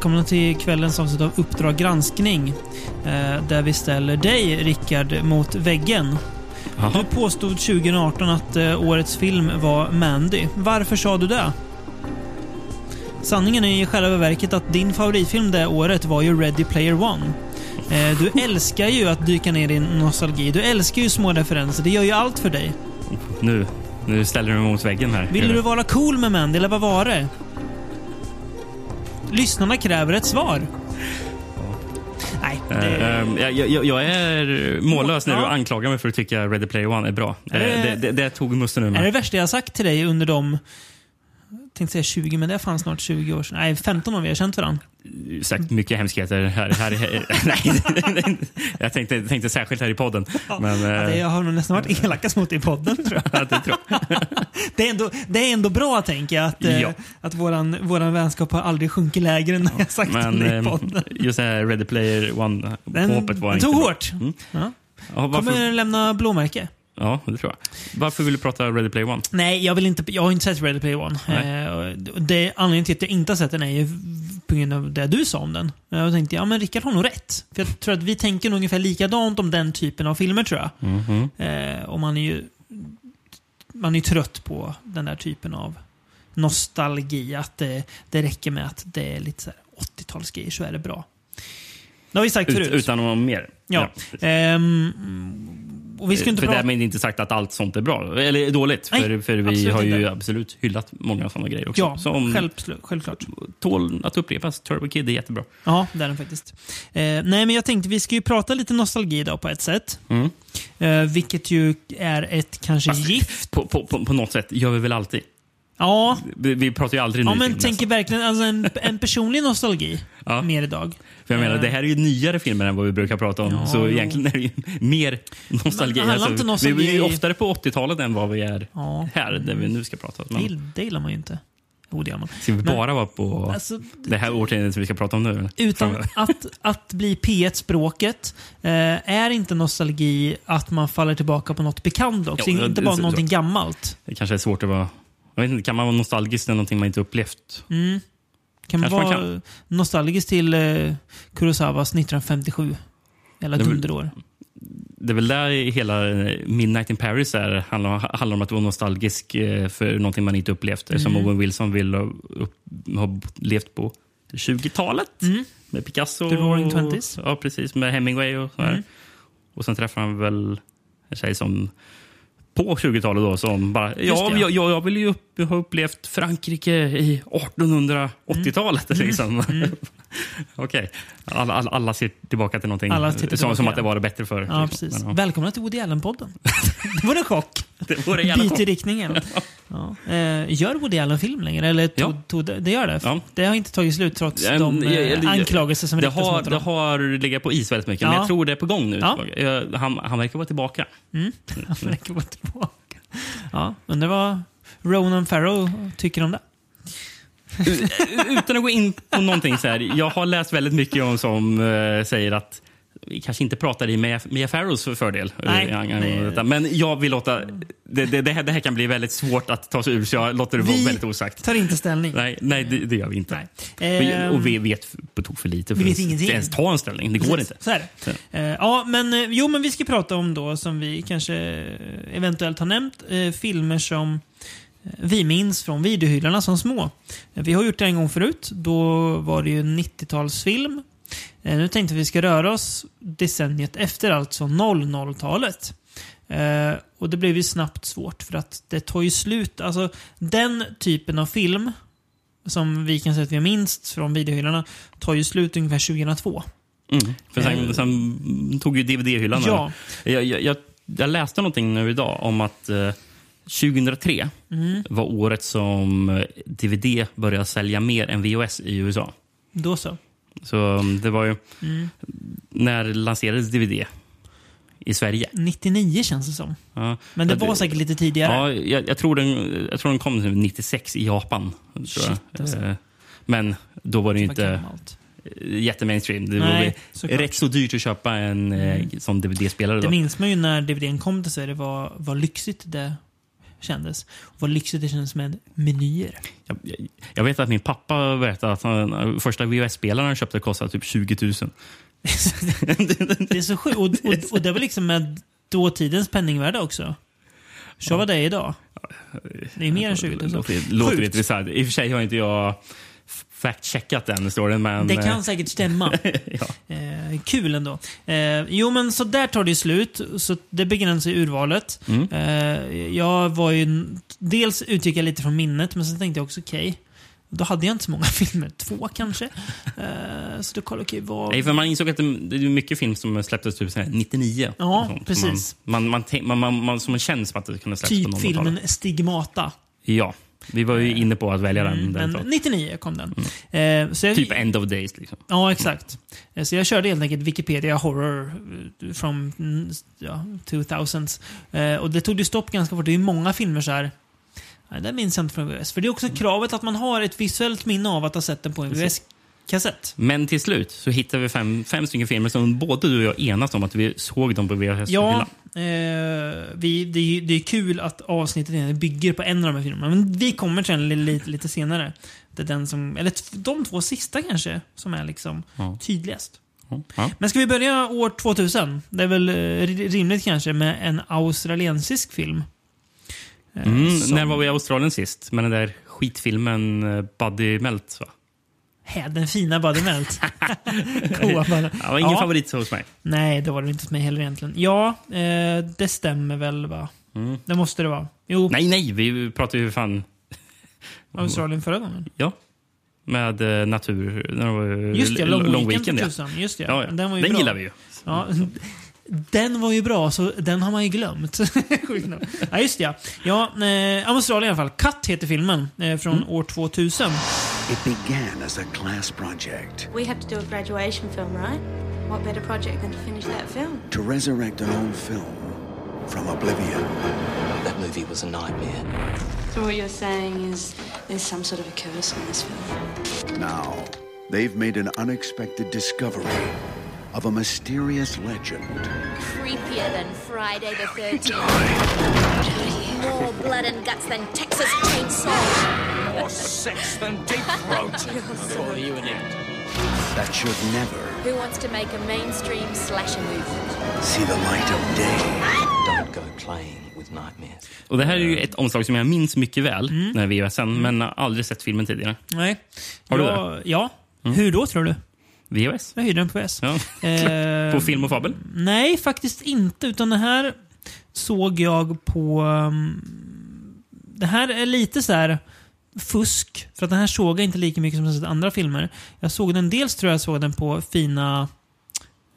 välkomna till kvällens avsnitt av Uppdrag granskning. Eh, där vi ställer dig, Rickard, mot väggen. Jaha. Du påstod 2018 att eh, årets film var Mandy. Varför sa du det? Sanningen är i själva verket att din favoritfilm det året var ju Ready Player One. Eh, du älskar ju att dyka ner i nostalgi. Du älskar ju små referenser. Det gör ju allt för dig. Nu, nu ställer du mig mot väggen här. Vill du vara cool med Mandy, eller vad var det? Lyssnarna kräver ett svar. Nej, Eh, det... ehm, jag, jag, jag är mållös när du anklagar mig för att tycka Ready Player One är bra. Det, Är det- det, det, tog musten ur Är det mig. värsta jag sagt till dig under de... Jag tänkte säga 20, men det är fan snart 20 år sedan. Nej, 15 år vi har känt varandra. Sagt mycket hemskheter här. här, här nej, jag tänkte, tänkte särskilt här i podden. Men, Ja, det, jag har nog nästan varit elakast mot i podden, tror jag. ja, det tror jag. Det är ändå, det är ändå bra, tänker jag, att, eh, Ja. att våran, våran vänskap har aldrig sjunkit lägre än när jag sagt Men det i eh, podden. just det här Ready Player One, Den, hoppet var den inte tog bra. hårt. Mm. Ja. Kommer lämna blåmärke. Ja, det tror jag. Varför vill du prata Ready Player One? Nej, jag, vill inte, jag har inte sett Ready Player One. Eh, det, anledningen till att jag inte har sett den är ju på grund av det du sa om den. Jag tänkte, ja men Rickard har nog rätt. För jag tror att vi tänker ungefär likadant om den typen av filmer tror jag. Mhm. Eh, och man är ju man är trött på den där typen av nostalgi. Att det, det räcker med att det är lite så här 80-talsgrejer så är det bra. Det har vi sagt Ut, förut. utan något mer? ja. Ehm, och vi ska inte för prata... därmed inte sagt att allt sånt är bra, eller är dåligt. Nej, för, för vi har ju inte. absolut hyllat många sådana grejer också. Ja, som själv, självklart. tål att upprepas. Turbo Kid är jättebra. Ja, det är den faktiskt. Eh, nej, men jag tänkte vi ska ju prata lite nostalgi idag på ett sätt. Mm. Eh, vilket ju är ett kanske Fast- gift. På, på, på, på något sätt gör vi väl alltid. Ja, Vi, vi pratar ju aldrig ja ny men film, tänker nästan. verkligen alltså en, en personlig nostalgi Ja. mer idag. För jag menar, Eh. det här är ju nyare filmer än vad vi brukar prata om. Ja, så jo. egentligen är det ju mer nostalgi. Men det inte nostalgi- Vi är ju oftare på 80-talet än vad vi är Ja. här, där vi nu ska prata. Det, Men, gill- det gillar man ju inte. Jo, det gör man. ska vi Men- bara vara på Alltså, det här årtiondet som vi ska prata om nu? utan att, att bli P1-språket eh, är inte nostalgi att man faller tillbaka på något bekant också. Jo, inte det- bara så- någonting gammalt. Det kanske är svårt att vara... Jag vet inte, kan man vara nostalgisk när någonting man inte upplevt? Mm. Kan man Kanske man vara nostalgisk till eh, Kurosawas 1957? Jävla Det dunderår. Det är väl där hela eh, Midnight in Paris är, handlar, handlar om att vara nostalgisk eh, för någonting man inte upplevt. Som Mm. Owen Wilson vill ha, upp, ha levt på 20-talet. Mm. Med Picasso. The Roaring Twenties. Ja, precis. Med Hemingway och så. Mm. Och sen träffar han väl en tjej som på 20-talet då som bara, ja, ja. jag, jag, jag vill ju upp, ha upplevt Frankrike i 1880-talet. Mm. Liksom. Okej, alla, alla, alla ser tillbaka till någonting Alla som, tillbaka, som att det var det bättre förr. Ja, liksom. precis. Men, ja. Välkomna till Woody Allen-podden. det var en chock. Det vore gärna Byter riktningen. Ja. Eh, gör Woody Allen film längre? Eller tog, tog, det det gör det? Ja. Det har inte tagit slut trots Ja, de eh, det- anklagelser som det, riktas har, mot det honom. har legat på is väldigt mycket, Ja. men jag tror det är på gång nu. Ja. Han, han verkar vara tillbaka. Mm. Han verkar vara tillbaka. Ja, undrar vad Ronan Farrow tycker om det. Utan att gå in på någonting så här. Jag har läst väldigt mycket om som eh, säger att vi kanske inte pratar i Mia, Farrows för fördel. Nej, eh, detta. Men jag vill låta... Det, det, det, här, det här kan bli väldigt svårt att ta sig ur, så jag låter det vara Vi- väldigt osagt. Tar inte ställning. Nej, nej det, det gör vi inte. Nej. Vi, Ehm, och vi vet på tok för lite vi för vet att ingenting. ens ta en ställning. Det går Precis, inte. Så är det. Eh, ja, men jo, men vi ska prata om då, som vi kanske eventuellt har nämnt, filmer som vi minns från videohyllorna som små. Vi har gjort det en gång förut. Då var det ju en 90-talsfilm. Eh, nu tänkte vi ska röra oss decenniet efter, alltså 00-talet. Eh, och det blev ju snabbt svårt för att det tar ju slut. Alltså den typen av film som vi kan säga att vi har minst från videohyllorna tar ju slut ungefär 2002. Mm. För sen, Eh, sen tog ju DVD-hyllan Ja. Jag, jag, jag, jag läste någonting nu idag om att eh, 2003 Mm. var året som eh, DVD började sälja mer än VHS i USA. Då så. Så um, det var ju... Mm. När lanserades DVD i Sverige? 99 känns det som. Ja, Men det var säkert lite tidigare. Ja, jag, jag, tror den, jag tror den kom 96 i Japan. Shit, alltså. Eh, Men då var det ju Det var inte gammalt. jättemainstream. Det var Nej, såklart. rätt så dyrt att köpa en eh, sån DVD-spelare. Det då. minns man ju när DVDn kom till Sverige var, var lyxigt det kändes. Och vad lyxigt det kändes med menyer. Jag, jag, jag vet att min pappa berättade att han, första VHS-spelaren han köpte kostade typ 20 000. det är så sjukt. Och, och, och det var liksom med dåtidens penningvärde också. Så vad det är idag. Det är mer än 20 000. Låter, låter lite bisarrt. I och för sig har inte jag fact-checkat den storyn. Men, det kan säkert stämma. ja. eh, kul ändå. Eh, jo, men så där tar det slut. Så det begränsar urvalet. Mm. Eh, jag var ju... Dels utgick jag lite från minnet, men sen tänkte jag också okej. Okay, då hade jag inte så många filmer. Två kanske. Uh, så då kollade okay, vad... Nej, för man insåg att det, är mycket film som släpptes typ 99. Ja, precis. Man, man, man, man, man, som känns som att det kunde släppas typ på någon filmen Stigmata. Ja. Vi var ju inne på att välja den. Mm, den men 99 kom den. Mm. Eh, jag, typ End of Days. Liksom. Ja, exakt. Mm. Så jag körde helt enkelt Wikipedia Horror från ja, 2000s. Eh, och det tog ju stopp ganska fort. Det är många filmer så här Nej, det minns jag inte från VHS. För det är också kravet att man har ett visuellt minne av att ha sett den på en VHS-kassett. Men till slut så hittade vi fem, fem stycken filmer som både du och jag enats om att vi såg dem på VHS. Ja, eh, vi, det, är, det är kul att avsnittet bygger på en av de här filmerna. Men vi kommer till den lite, lite senare. Det är den som, eller de två sista kanske, som är liksom ja. tydligast. Ja. Men ska vi börja år 2000? Det är väl eh, rimligt kanske med en australiensisk film. Eh, mm, som... När var vi i Australien sist? Med den där skitfilmen uh, Buddy Melt, va? Den fina Melt. Coa Det var ingen ja. favorit hos mig. Nej, det var det inte hos mig heller egentligen. Ja, eh, det stämmer väl, va? Mm. Det måste det vara. Jo. Nej, nej, vi pratade ju fan... Australien förra gången? Ja. Med uh, natur... Just det, Long, long Weekend. Ja. Just det, ja, ja. Den, var ju den bra. gillar vi ju. Ja, den var ju bra, så den har man ju glömt. ja, just det. Ja, ja eh, Australien i alla fall. Cut heter filmen, eh, från mm. år 2000. It began as a class project. We have to do a graduation film, right? What better project than to finish that film? To resurrect an old film from oblivion. That movie was a nightmare. So what you're saying is there's some sort of a curse on this film? Now, they've made an unexpected discovery of a mysterious legend. Creepier than Friday the 13th. More blood and guts than Texas Chainsaw. More sex than Deep Throat. so you and it. That should never. Who wants to make a mainstream slasher movie? See the light of day. Don't go playing with nightmares. Och det här är ju ett omslag som jag minns mycket väl mm. när vi var sen, mm. men aldrig sett filmen tidigare. Nej. Har du det? Ja. Mm. Hur då tror du? VHS? Jag hyrde den på VHS. Ja. Eh, på Film och Fabel? Nej, faktiskt inte. Utan det här såg jag på... Um, det här är lite så här fusk. För att den här såg jag inte lika mycket som jag sett andra filmer. Jag såg den, dels tror jag såg den på fina...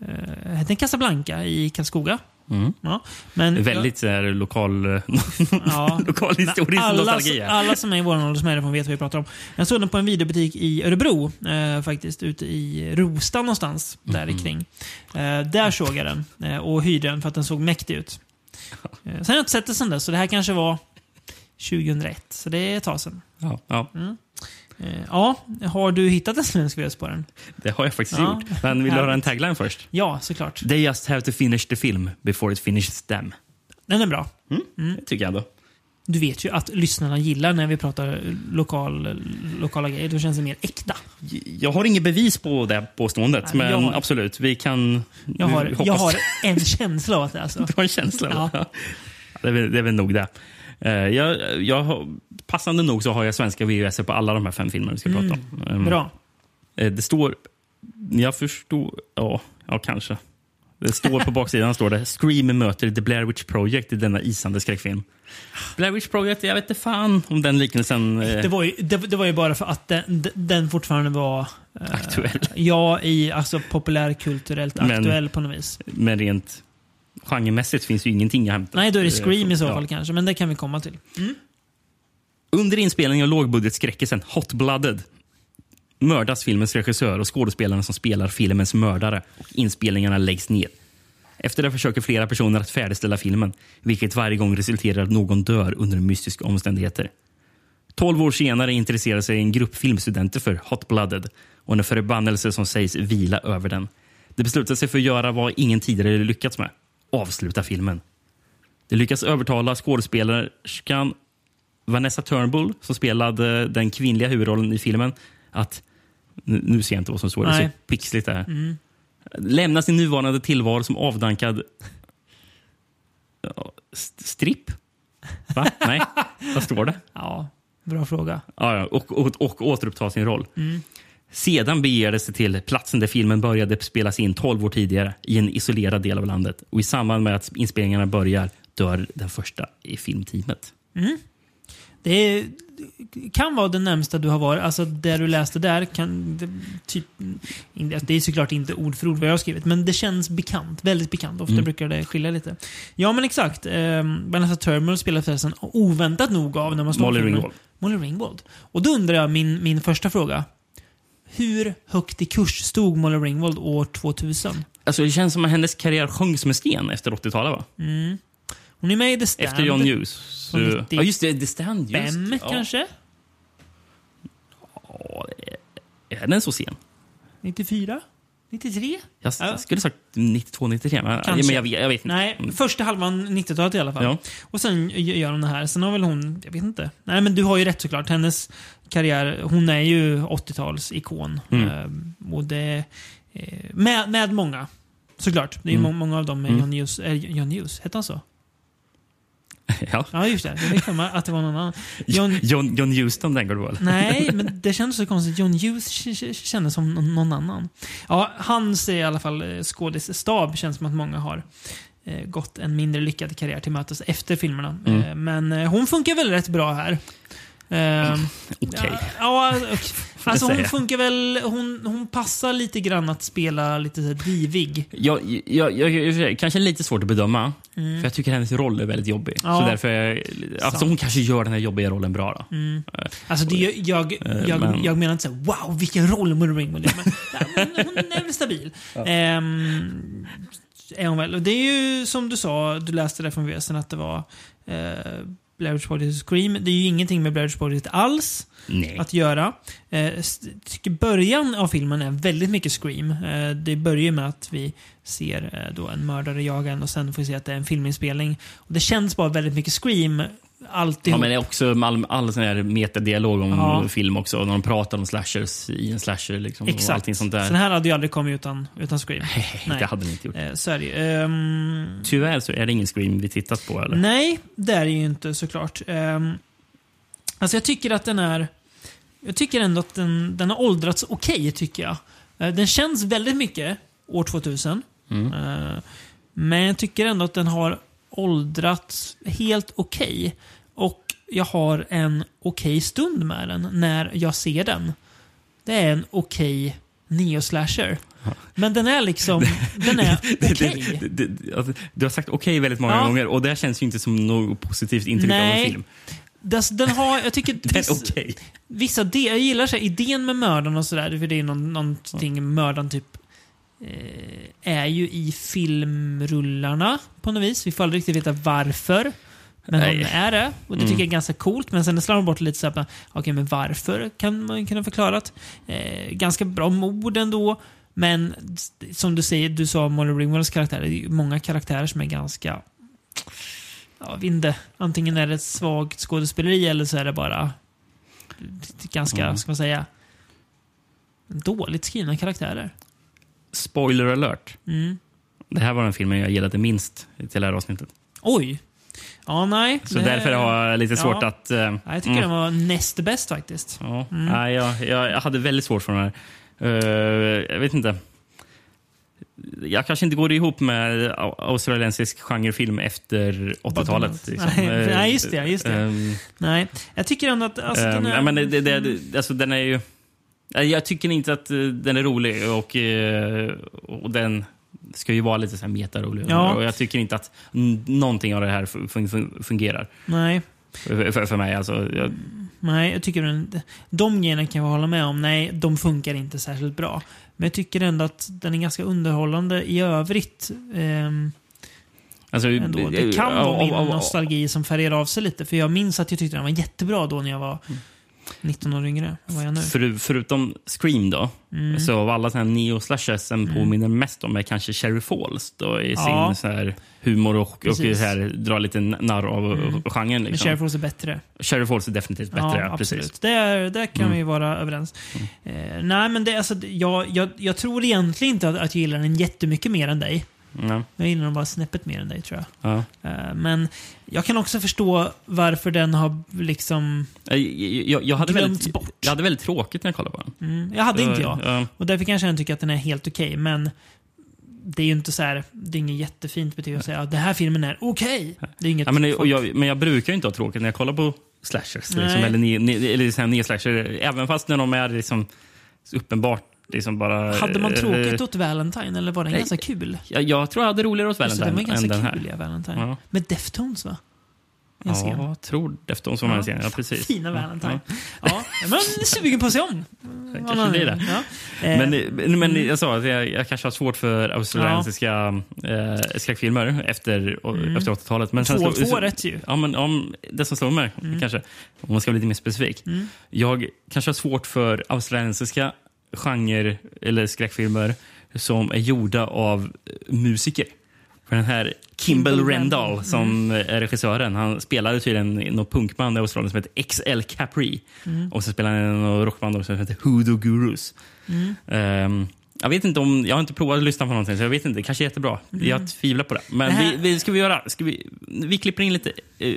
Eh, hette den Casablanca i Karlskoga. Mm. Ja, men Väldigt jag, så lokal, ja, lokal historisk alla, nostalgi. Alla som är i vår åldersmedlem vet vad vi pratar om. Jag såg den på en videobutik i Örebro, eh, faktiskt. Ute i Rosta någonstans, där mm. kring. Eh, där såg jag den eh, och hyrde den för att den såg mäktig ut. Eh, sen har jag inte sett den sen dess, så det här kanske var 2001. Så det är ett tag sedan. Ja, ja. Mm. Eh, ja, har du hittat en svensk på den? Det har jag faktiskt ja. gjort. Men vill du höra en tagline först? Ja, såklart. They just have to finish the film before it finishes them. Den är bra. Mm, mm. Det tycker jag ändå. Du vet ju att lyssnarna gillar när vi pratar lokal, lokala grejer. Då känns det mer äkta. Jag har inget bevis på det påståendet, Nej, men har, absolut. Vi kan... Jag har, jag har en känsla av att det är så. Du har en känsla? Ja. Det, är det är väl nog det. Uh, jag, jag, passande nog så har jag svenska VHS på alla de här fem filmerna vi ska mm. prata om. Um, Bra. Uh, det står... Jag förstår... Ja, ja, kanske. Det står på baksidan står det Scream möter The Blair Witch Project i denna isande skräckfilm. Blair Witch Project, jag vet inte fan om den liknelsen... Eh... Det, var ju, det, det, var ju bara för att den, den fortfarande var... Eh, aktuell. Ja, i, alltså populärkulturellt aktuell på något vis. Men rent genremässigt finns ju ingenting att hämta. Nej, då är det Scream i så fall ja. kanske, men det kan vi komma till. Mm. Under inspelningen av lågbudgetskräckisen Hot Blooded mördas filmens regissör och skådespelarna som spelar filmens mördare. Och inspelningarna läggs ner. Efter det försöker flera personer att färdigställa filmen, vilket varje gång resulterar i att någon dör under mystiska omständigheter. Tolv år senare intresserar sig en grupp filmstudenter för Hot Blooded och en förbannelse som sägs vila över den. De beslutar sig för att göra vad ingen tidigare lyckats med avsluta filmen. De lyckas övertala skådespelerskan Vanessa Turnbull, som spelade den kvinnliga huvudrollen i filmen, att... Nu, ser jag inte vad som står, det är så pixligt det här. Lämna sin nuvarande tillvaro som avdankad... Stripp? Va? Nej, vad står det? Ja, bra fråga. Ja, och, och, och återuppta sin roll. Sedan beger det sig till platsen där filmen började spelas in 12 år tidigare i en isolerad del av landet. Och I samband med att inspelningarna börjar dör den första i filmteamet. Det är, kan vara det närmsta du har varit. Alltså det du läste där kan... Det, typ, det är såklart inte ord för ord vad jag har skrivit, men det känns bekant. Väldigt bekant. Ofta Mm. brukar det skilja lite. Ja, men exakt. Eh, Vanessa Turnbull spelar förresten oväntat nog av när man står Molly. Ringwald. Molly Ringwald. Och då undrar jag min, min första fråga. Hur högt i kurs stod Molly Ringwald år 2000? Alltså, det känns som att hennes karriär sjönk som en sten efter 80-talet. va? Hon är med i The Stand. Efter John Hughes. Så, 90. ja, just det. The Stand. Just. Fem ja. kanske? Ja, är den så sen? 94? 93? Jag Ja. skulle sagt 92, 93. Men, Kanske. men jag, jag vet inte. Nej, första halvan 90-talet i alla fall. Ja. Och sen gör hon det här. Sen har väl hon, jag vet inte. Nej men du har ju rätt såklart. Hennes karriär, hon är ju 80-talsikon. Mm. Eh, och det, eh, med, med många. Såklart. Det är Mm. må- många av dem med Mm. John Hughes. Eh, John Hughes, hette han så? Ja. Ja, just det. Jag fick för mig att det var någon annan. John, John, John Houston tänker du väl? Nej, men det kändes så konstigt. John Hughes kändes som någon- annan. Ja, hans i alla fall eh, skådisstab känns som att många har eh, gått en mindre lyckad karriär till mötes efter filmerna. Mm. Eh, men eh, hon funkar väl rätt bra här. Eh, Okej. ja, ja, och- alltså hon funkar väl... Hon, hon passar lite grann att spela lite så här divig. Jag, jag, jag, jag, kanske lite svårt att bedöma. Mm. För jag tycker hennes roll är väldigt jobbig. Ja. Så därför är, alltså Sant. hon kanske gör den här jobbiga rollen bra. Då. Mm. Alltså det, jag, jag, Eh, jag, men- jag menar inte så här, wow vilken roll Molly Ringwald gör. Men hon, hon är väl stabil. Ehm, är hon väl. Och det är ju som du sa, du läste det från VSen att det var eh, Blair Witch Project Scream. Det är ju ingenting med Blair Witch Project alls Nej. att göra. Eh, s- tycker början av filmen är väldigt mycket Scream. Eh, det börjar ju med att vi ser eh, då en mördare jaga en och sen får vi se att det är en filminspelning. Och det känns bara väldigt mycket Scream. Alltihop. Ja, men det är också all, all sån här metadialog om Ja. film också. När de pratar om slashers i en slasher. Liksom, Och Exakt. allting sånt där. Så den här hade ju aldrig kommit utan, utan Scream. Nej, det hade ni inte gjort. Eh, så är det ju. Ehm, Tyvärr så är det ingen Scream vi tittat på. Eller? nej, det är det ju inte såklart. Um, alltså jag tycker att den är... Jag tycker ändå att den, den har åldrats okej, tycker jag. Eh, den känns väldigt mycket år 2000. Mm. Eh, men jag tycker ändå att den har åldrats helt okej. Och jag har en okej stund med den när jag ser den. Det är en okej neo-slasher. Men den är liksom... Den är okej. Det- alltså, Du har sagt okej väldigt många Ja. gånger och det känns ju inte som något positivt intryck av Nej. en film. Den, den har, jag tycker viss, okej. vissa de, Jag gillar så här, idén med mördaren och sådär, för det är någon, någonting mördaren typ är ju i filmrullarna på något vis. Vi får aldrig riktigt veta varför. Men Nej. hon är det. Och det tycker Mm. jag är ganska coolt. Men sen slarvar man bort lite så här, okej men varför kan man kunna förklarat. Eh, ganska bra mord ändå. Men som du säger, du sa Molly Ringwalds karaktär. Det är ju många karaktärer som är ganska... Jag vet inte. Antingen är det ett svagt skådespeleri eller så är det bara ganska, Mm. ska man säga, dåligt skrivna karaktärer. Spoiler alert. Mm. Det här var den filmen jag gillade minst till det här avsnittet. Oj! Ja, nej. Så det- därför har jag lite svårt Ja. att... Ja, jag tycker mm. den var näst bäst faktiskt. Ja, Mm. nej, jag, jag, hade väldigt svårt för den här. Eh, jag vet inte. Jag kanske inte går ihop med au- australiensisk genrefilm efter 80-talet. Liksom. Nej, Eh, nej, just det, just det. ehm, Nej, jag tycker ändå att... Alltså, ehm, den är, ja, men det, det, det, alltså, den är ju... eh, Jag tycker inte att eh, den är rolig och, eh, och den ska ju vara lite så här metarolig. Ja. Och jag tycker inte att någonting av det här fun- fun- fungerar Nej, för, för, mig. Alltså, jag, nej, jag tycker den, de grejerna kan jag hålla med om. Nej, de funkar inte särskilt bra. Men jag tycker ändå att den är ganska underhållande i övrigt. Ehm, alltså, ändå. Det kan vara min nostalgi som färgar av sig lite. För jag minns att jag tyckte den var jättebra då när jag var 19 år yngre än vad jag är nu. För, förutom Scream då, Mm. så av alla såna här neo-slashes påminner mest om är kanske Cherry Falls då, i sin Ja. så här humor och, och Precis. så här, drar lite narr av mm. genren. Men Liksom. Sheriff Falls är bättre. Cherry Falls är definitivt bättre. Ja, absolut. precis. Det är, där kan Mm. vi vara överens. Eh, nej, men det, alltså, jag, jag, jag tror egentligen inte att, att jag gillar den jättemycket mer än dig. Ja, Jag gillar den bara snäppet mer än dig, tror jag. ja. Eh, men jag kan också förstå varför den har liksom... Jag, jag, jag, hade Glömts väldigt, bort. jag hade väldigt tråkigt när jag kollade på den. Mm, jag hade inte jag. Ja, Och därför kanske jag tycker att den är helt okej, men det är ju inte så här, det är inget jättefint betyg att säga att den här filmen är okej. Det är inget Ja, men, jag, men jag brukar ju inte ha tråkigt när jag kollar på slashers. Liksom, eller eller så här ner-slasher. Även fast när de är liksom, uppenbart liksom bara... Hade man tråkigt eh, åt Valentine eller var den nej. ganska kul? jag, jag tror jag hade roligare åt Just det, den var Valentine än ganska den kul, ja, Valentine. Ja. Med Deftones, va? En scen. Ja, jag tror Deftones var med i scenen. Ja, precis. Fina Valentine. Ja, ja man är sugen på att se om. kanske blir det. Ja. Eh, Men, men, men jag sa att jag, jag kanske har svårt för australiensiska eh, skräckfilmer efter, Mm. efter 80-talet. Men sen två, slår- två rätt ju. Ja, men om det som slår mig, kanske, om man ska vara lite mer specifik. Mm. Jag kanske har svårt för australiensiska genre eller skräckfilmer som är gjorda av eh, musiker. För den här Kimball Kimball Rendall som är regissören, han spelade tydligen något punkband i Australien som heter XL Capri. Och så spelade han något rockband som heter Hoodoo Gurus. Ehm, jag vet inte om, jag har inte provat att lyssna på någonting så jag vet inte, kanske jättebra. Jag tvivlar på det. Men Det här- vi, vi, ska vi göra, ska vi, vi klipper in lite eh,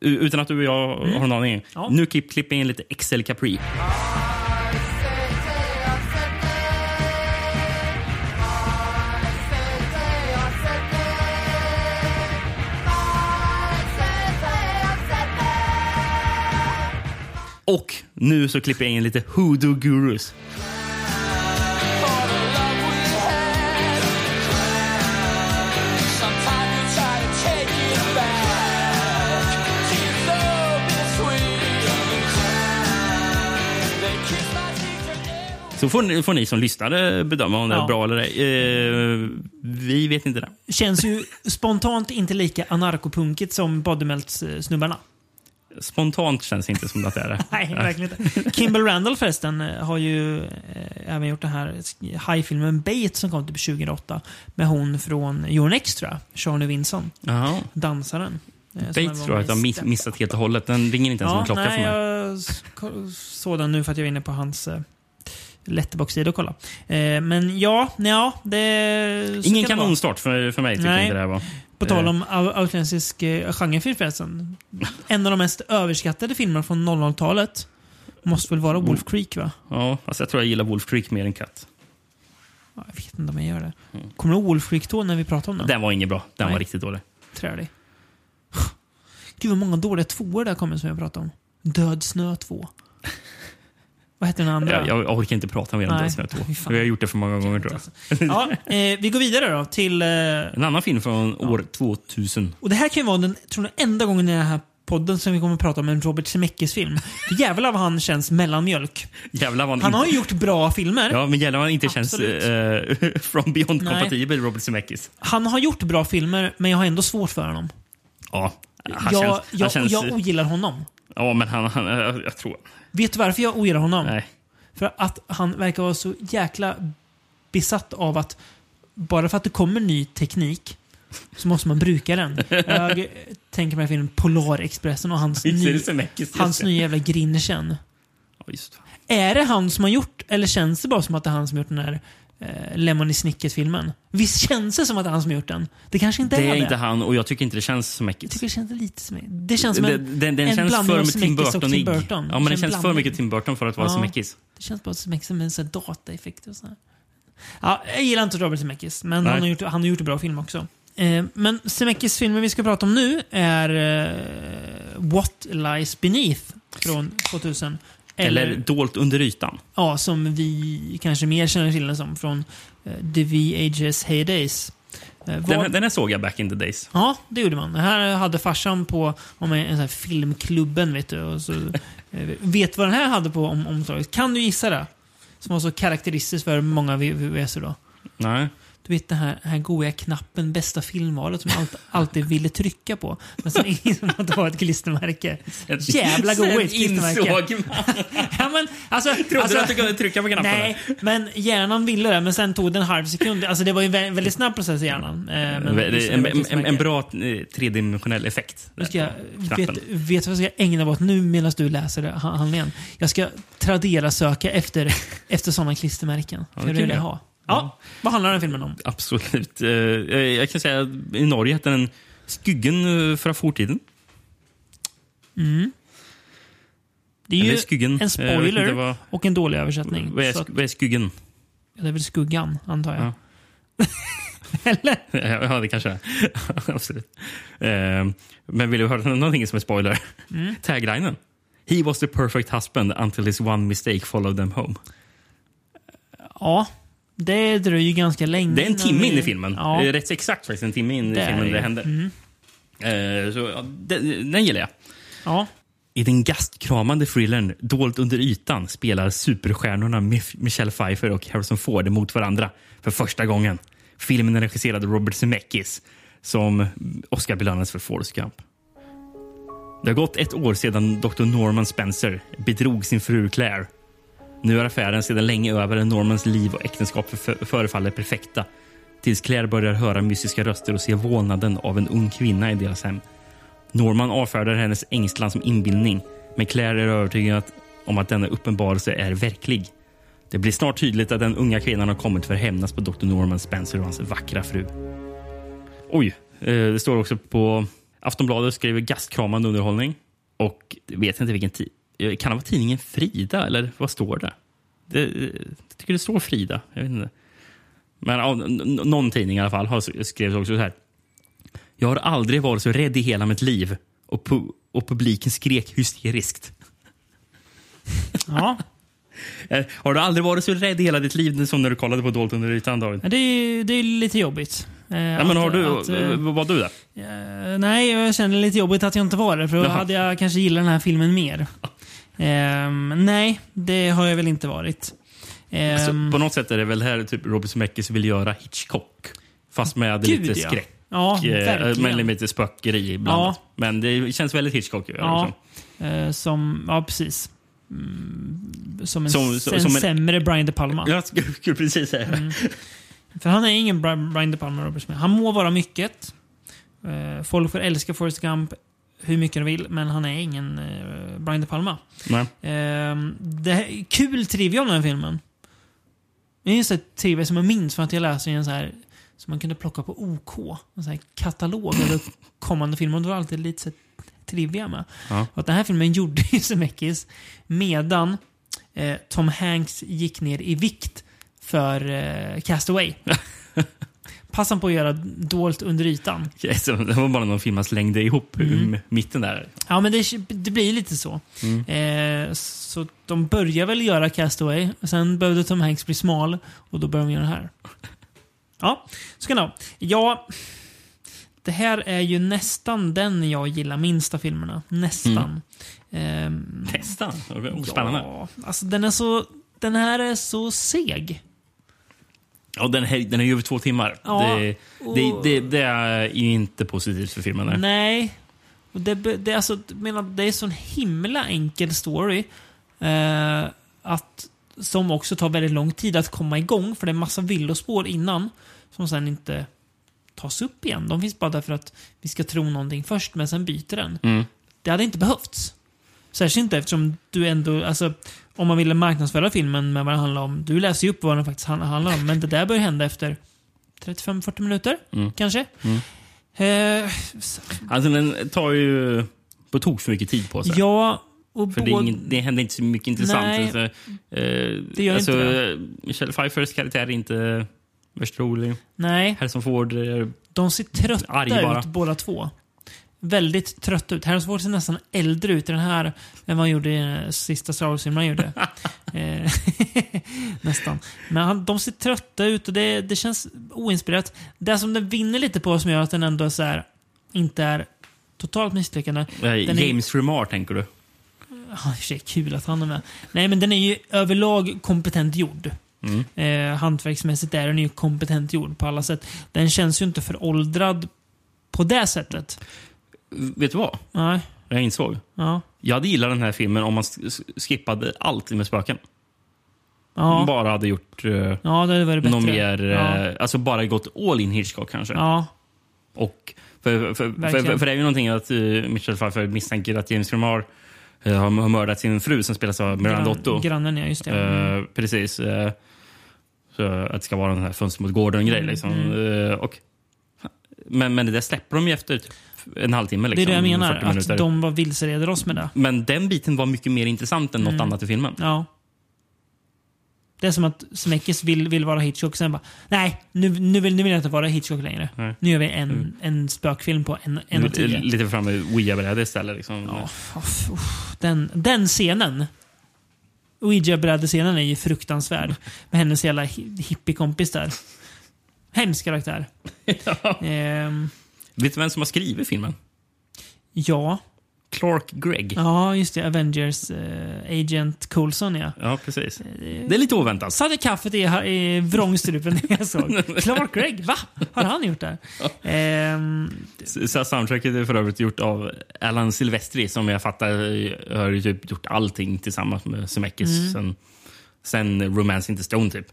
utan att du och jag har någon aning. Ja. Nu klipp, klipper jag in lite XL Capri. Och nu så klipper jag in lite Hoodoo Gurus. Så får ni, får ni som lyssnare bedöma om det Ja. är bra eller ej. Eh, vi vet inte det. Känns ju spontant inte lika anarkopunkigt som Bodymelts-snubbarna. Spontant känns det inte som att det är det. Nej, verkligen inte. Kimball Randall förresten eh, har ju eh, även gjort den här hajfilmen Bait som kom typ 2008 med hon från Your Next tror jag, Charlie Winson, Jaha. dansaren. eh, Bates var tror jag att jag har missat helt och hållet. Den ringer inte ens som en klocka nej, för mig. jag såg den nu för att jag var inne på hans Letterboxd-sida och kolla. Eh, men ja, ja det... Ingen kanonstart för, för mig tycker Nej. inte det här var. På tal Eh, om au- australiensisk eh, genrefilm förresten. En av de mest överskattade filmerna från 00-talet måste väl vara Mm. Wolf Creek va? Ja, alltså jag tror jag gillar Wolf Creek mer än. Ja, Jag vet inte om jag gör det. Kommer du ihåg Wolf Creek 2 när vi pratade om den? Den var inget bra. Den Nej. var riktigt dålig. Trälig. Gud vad många dåliga tvåor det har kommit som jag pratade om. Död snö 2. Vad heter den andra? Jag, jag orkar inte prata mer om. Fy fan. Vi har gjort det för många gånger tror jag. Ja, eh, vi går vidare då till... Eh, En annan film från år 2000. och det här kan ju vara den, tror jag, enda gången i den här podden som vi kommer att prata om en Robert Zemeckis-film. Jävlar vad han känns mellanmjölk. Jävlar vad han, Han har ju gjort bra filmer. Ja, men jävlar vad han inte känns Absolut. uh, from beyond kompatibel, Robert Zemeckis. Han har gjort bra filmer, men jag har ändå svårt för honom. Ja, han jag, känns... Han jag, känns jag ogillar honom. Ja, men han... han jag, jag tror... Vet du varför jag ogillar honom? Nej. För att han verkar vara så jäkla besatt av att bara för att det kommer ny teknik så måste man bruka den. Jag tänker mig filmen Polarexpressen och hans, ny, hans nya jävla Grinchen. Ja, Är det han som har gjort, eller känns det bara som att det är han som har gjort den här eh, Lemony Snicket-filmen? Visst känns det som att det är han som gjort den? Det kanske inte Det är är det. inte han och jag tycker inte det känns Jag Zemeckis. tycker det känns lite som... Det känns som en, Den, den, en känns blandning för av Tim Zemeckis och Tim. Burton. Ja, men En känns för mycket Tim Burton för att vara Ja. Zemeckis. Det känns bara som som en sån dataeffekt och sådär. Ja, jag gillar inte Robert Zemeckis, men Nej. han har, gjort, han har gjort en bra film också. Eh, men Zemeckis filmen vi ska prata om nu är eh, What Lies Beneath från 2000. Eller, Eller, Dolt under ytan. ja, som vi kanske mer känner till den som från eh, The VHS Heydays. Eh, vad- Den, den här såg jag back in the days. Ja, det gjorde man. Det här hade farsan på om en, en sån här filmklubben, vet du. Och så, eh, vet vad den här hade på om, omslaget? Kan du gissa det? Som var så karaktäristiskt för många VHS då. Nej. Du vet den här, här goa knappen, bästa filmvalet som jag alltid, alltid ville trycka på. Men sen insåg man att det var ett klistermärke. Jävla goigt klistermärke. insåg man. Ja, men, alltså, Trodde alltså, du att du kunde trycka på knapparna? Nej, men hjärnan ville det, men sen tog det en halv sekund. Alltså det var ju en vä- väldigt snabb process i hjärnan. Eh, men en, en, en, bra eh, tredimensionell effekt. Nu ska jag, Knappen. vet, vet du vad jag ska ägna mig åt nu medan du läser handlingen? Jag ska Tradera-söka efter, efter sådana klistermärken. Ja, det kan jag. ha. Ja, vad handlar den filmen om? Absolut. Eh, Jag kan säga att i Norge hette den Skuggen eh, fra fortiden. Det är ju Skuggen. en vet spoiler vad, och en dålig översättning. vad, är, sk- vad är Skuggen? det är väl skuggan, antar jag. Ja. Eller? Ja, det kanske är. Absolut. Eh, Men vill du höra någonting som är spoiler? Mm. Taglinen. He was the perfect husband until his one mistake followed them home. Ja, det dröjer ganska länge. Det är en timme in i filmen. Ja, Rätt exakt faktiskt en timme in i Det filmen det det ju. händer. Mm. Eh, Så, ja, den, den gillar jag. ja. I den gastkramande thrillern Dolt under ytan spelar superstjärnorna Michelle Pfeiffer och Harrison Ford mot varandra för första gången. Filmen är regisserad av Robert Zemeckis som Oscar belönades för Forrest Gump. Det har gått ett år sedan Dr. Norman Spencer bedrog sin fru Claire. Nu är affären sedan länge över och Normans liv och äktenskap förefaller perfekta. Tills Claire börjar höra mystiska röster och se vålnaden av en ung kvinna i deras hem. Norman avfärdar hennes ängslan som inbildning, men Claire är övertygad om att denna uppenbarelse är verklig. Det blir snart tydligt att den unga kvinnan har kommit för att hämnas på Dr. Norman Spencer och hans vackra fru. Oj, eh, det står också på Aftonbladet skriver gastkramande underhållning. Och vet inte vilken tid eh, Kan det vara tidningen Frida eller vad står det? det jag tycker det står Frida. Jag vet inte. Men ja, någon tidning i alla fall har skrivit också så här. Jag har aldrig varit så rädd i hela mitt liv. Och, pu- och publiken skrek hysteriskt. ja. Eh, Har du aldrig varit så rädd i hela ditt liv som när du kollade på Dolt under ytan, David? Det, är, det är lite jobbigt. Eh, Ja, men har du, att, eh, var du det? Eh, nej, jag känner lite jobbigt att jag inte var det. För då Jaha. hade jag kanske gillat den här filmen mer. Ehm, nej, det har jag väl inte varit. Ehm, Alltså, på något sätt är det väl här typ Robert Zemeckis vill göra Hitchcock. Fast med Gud, lite ja. skräck. ja, eh, verkligen. med lite spökeri ibland. Men det känns väldigt Hitchcock. Ja, Liksom. eh, som, ja precis. Mm, som en, Som- som- en som en- sämre Brian De Palma. Jag skulle precis säga det. För han är ingen Bri- Brian De Palma, Robert Smith. Han må vara mycket. Eh, folk får älska Forrest Gump hur mycket de vill, men han är ingen eh, Brian De Palma. Nej. Ehm, det här, är kul trivia om den här filmen. Det är en sån trivia som jag minns för att jag läste i en så här som man kunde plocka på OK. En sån här katalog över kommande filmer. Och det var alltid lite så här trivia med. Ja. Och att den här filmen gjorde ju Zemeckis medan eh, Tom Hanks gick ner i vikt för eh, Castaway. Passade han på att göra dolt under ytan. Så Det var bara någon film man slängde ihop Mm. mitten där. Ja, men det, det blir lite så. Eh, så de börjar väl göra Castaway. Sen behövde Tom Hanks bli smal och då började de göra det här. Ja, så kan det vara. Ja, det här är ju nästan den jag gillar minst av filmerna. Nästan. Ehm, Testa. Spännande. Ja, alltså den är så... Den här är så seg. Ja, den, här, den är ju över två timmar. Ja, det, och- det, det, det är inte positivt för filmen. där. Nej. Och det, det, är alltså, menar, det är en sån himla enkel story. Eh, att, som också tar väldigt lång tid att komma igång. För det är massa villospår innan. Som sen inte tas upp igen. De finns bara därför att vi ska tro någonting först, men sen byter den. Mm. Det hade inte behövts. Särskilt inte eftersom du ändå, alltså om man ville marknadsföra filmen med vad det handlar om. Du läser ju upp vad den faktiskt hand- handlar om, men det där börjar hända efter 35-40 minuter, Mm. kanske. Mm. Eh, Alltså, den tar ju på tok för mycket tid på sig. ja, och För det, ingen, det händer inte så mycket intressant. Nej, alltså, eh, det gör alltså, inte Michelle Pfeiffers karaktär är inte värst rolig. Nej, Harrison Ford är de ser trötta ut båda två. Väldigt trötta ut. Harrison Ford ser nästan äldre ut i den här än vad han gjorde i den sista Star Wars-filmen han gjorde. Eh, nästan. Men han, de ser trötta ut och det, det känns oinspirerat. Det som den vinner lite på som gör att den ändå så här, inte är totalt misslyckande. Eh, Den är- James Remar, tänker du? Ja, i sig kul att han är med. Nej, men den är ju överlag kompetent gjord. Eh, hantverksmässigt är den ju kompetent gjord på alla sätt. Den känns ju inte föråldrad på det sättet. Vet du vad? Nej. Jag insåg. Ja. Jag hade gillat den här filmen om man sk- skippade allt med spöken. Ja, Bara hade gjort eh, ja det bättre. något mer... Ja. Eh, alltså bara gått all in Hitchcock kanske. ja. Och för, för, för, för, det är ju någonting att uh, Michelle Pfeiffer misstänker att James Remar eh, har, mördat sin fru som spelas av Miranda Otto. Grannen, ja. Just det. Mm. Eh, precis. eh, så att det ska vara den här fönster mot gården-grej. Mm, Liksom. Eh, och, men, men det där släpper de ju efter typ en halvtimme. det Liksom, är det jag menar. 40 minuter. Att de var vilseleder oss med det. Men den biten var mycket mer intressant än något annat i filmen. Ja. Det är som att Zemeckis vill, vill vara Hitchcock, sen bara nej, nu, nu, vill, nu vill jag inte vara Hitchcock längre. Nej. Nu gör vi en, en spökfilm på en, en och tio. Lite fram med Ouija-bräde istället. Liksom. Ja, uff. den, den scenen. Ouija-brädescenen är ju fruktansvärd. Med hennes jävla hi- hippiekompis där. Hemsk karaktär. Ehm, Vet du vem som har skrivit filmen? ja. Clark Gregg. ja, just det. Avengers eh, Agent Coulson, ja. Ja, precis. Det är lite oväntat. Satte kaffet i, i vrångstrupen när jag såg. Clark Gregg, va? Har han gjort det? Ehm, Så soundtracket är för övrigt gjort av Alan Silvestri som jag fattar eh, har typ gjort allting tillsammans med Zemeckis Mm. sen, sen Romance Inte Stone typ.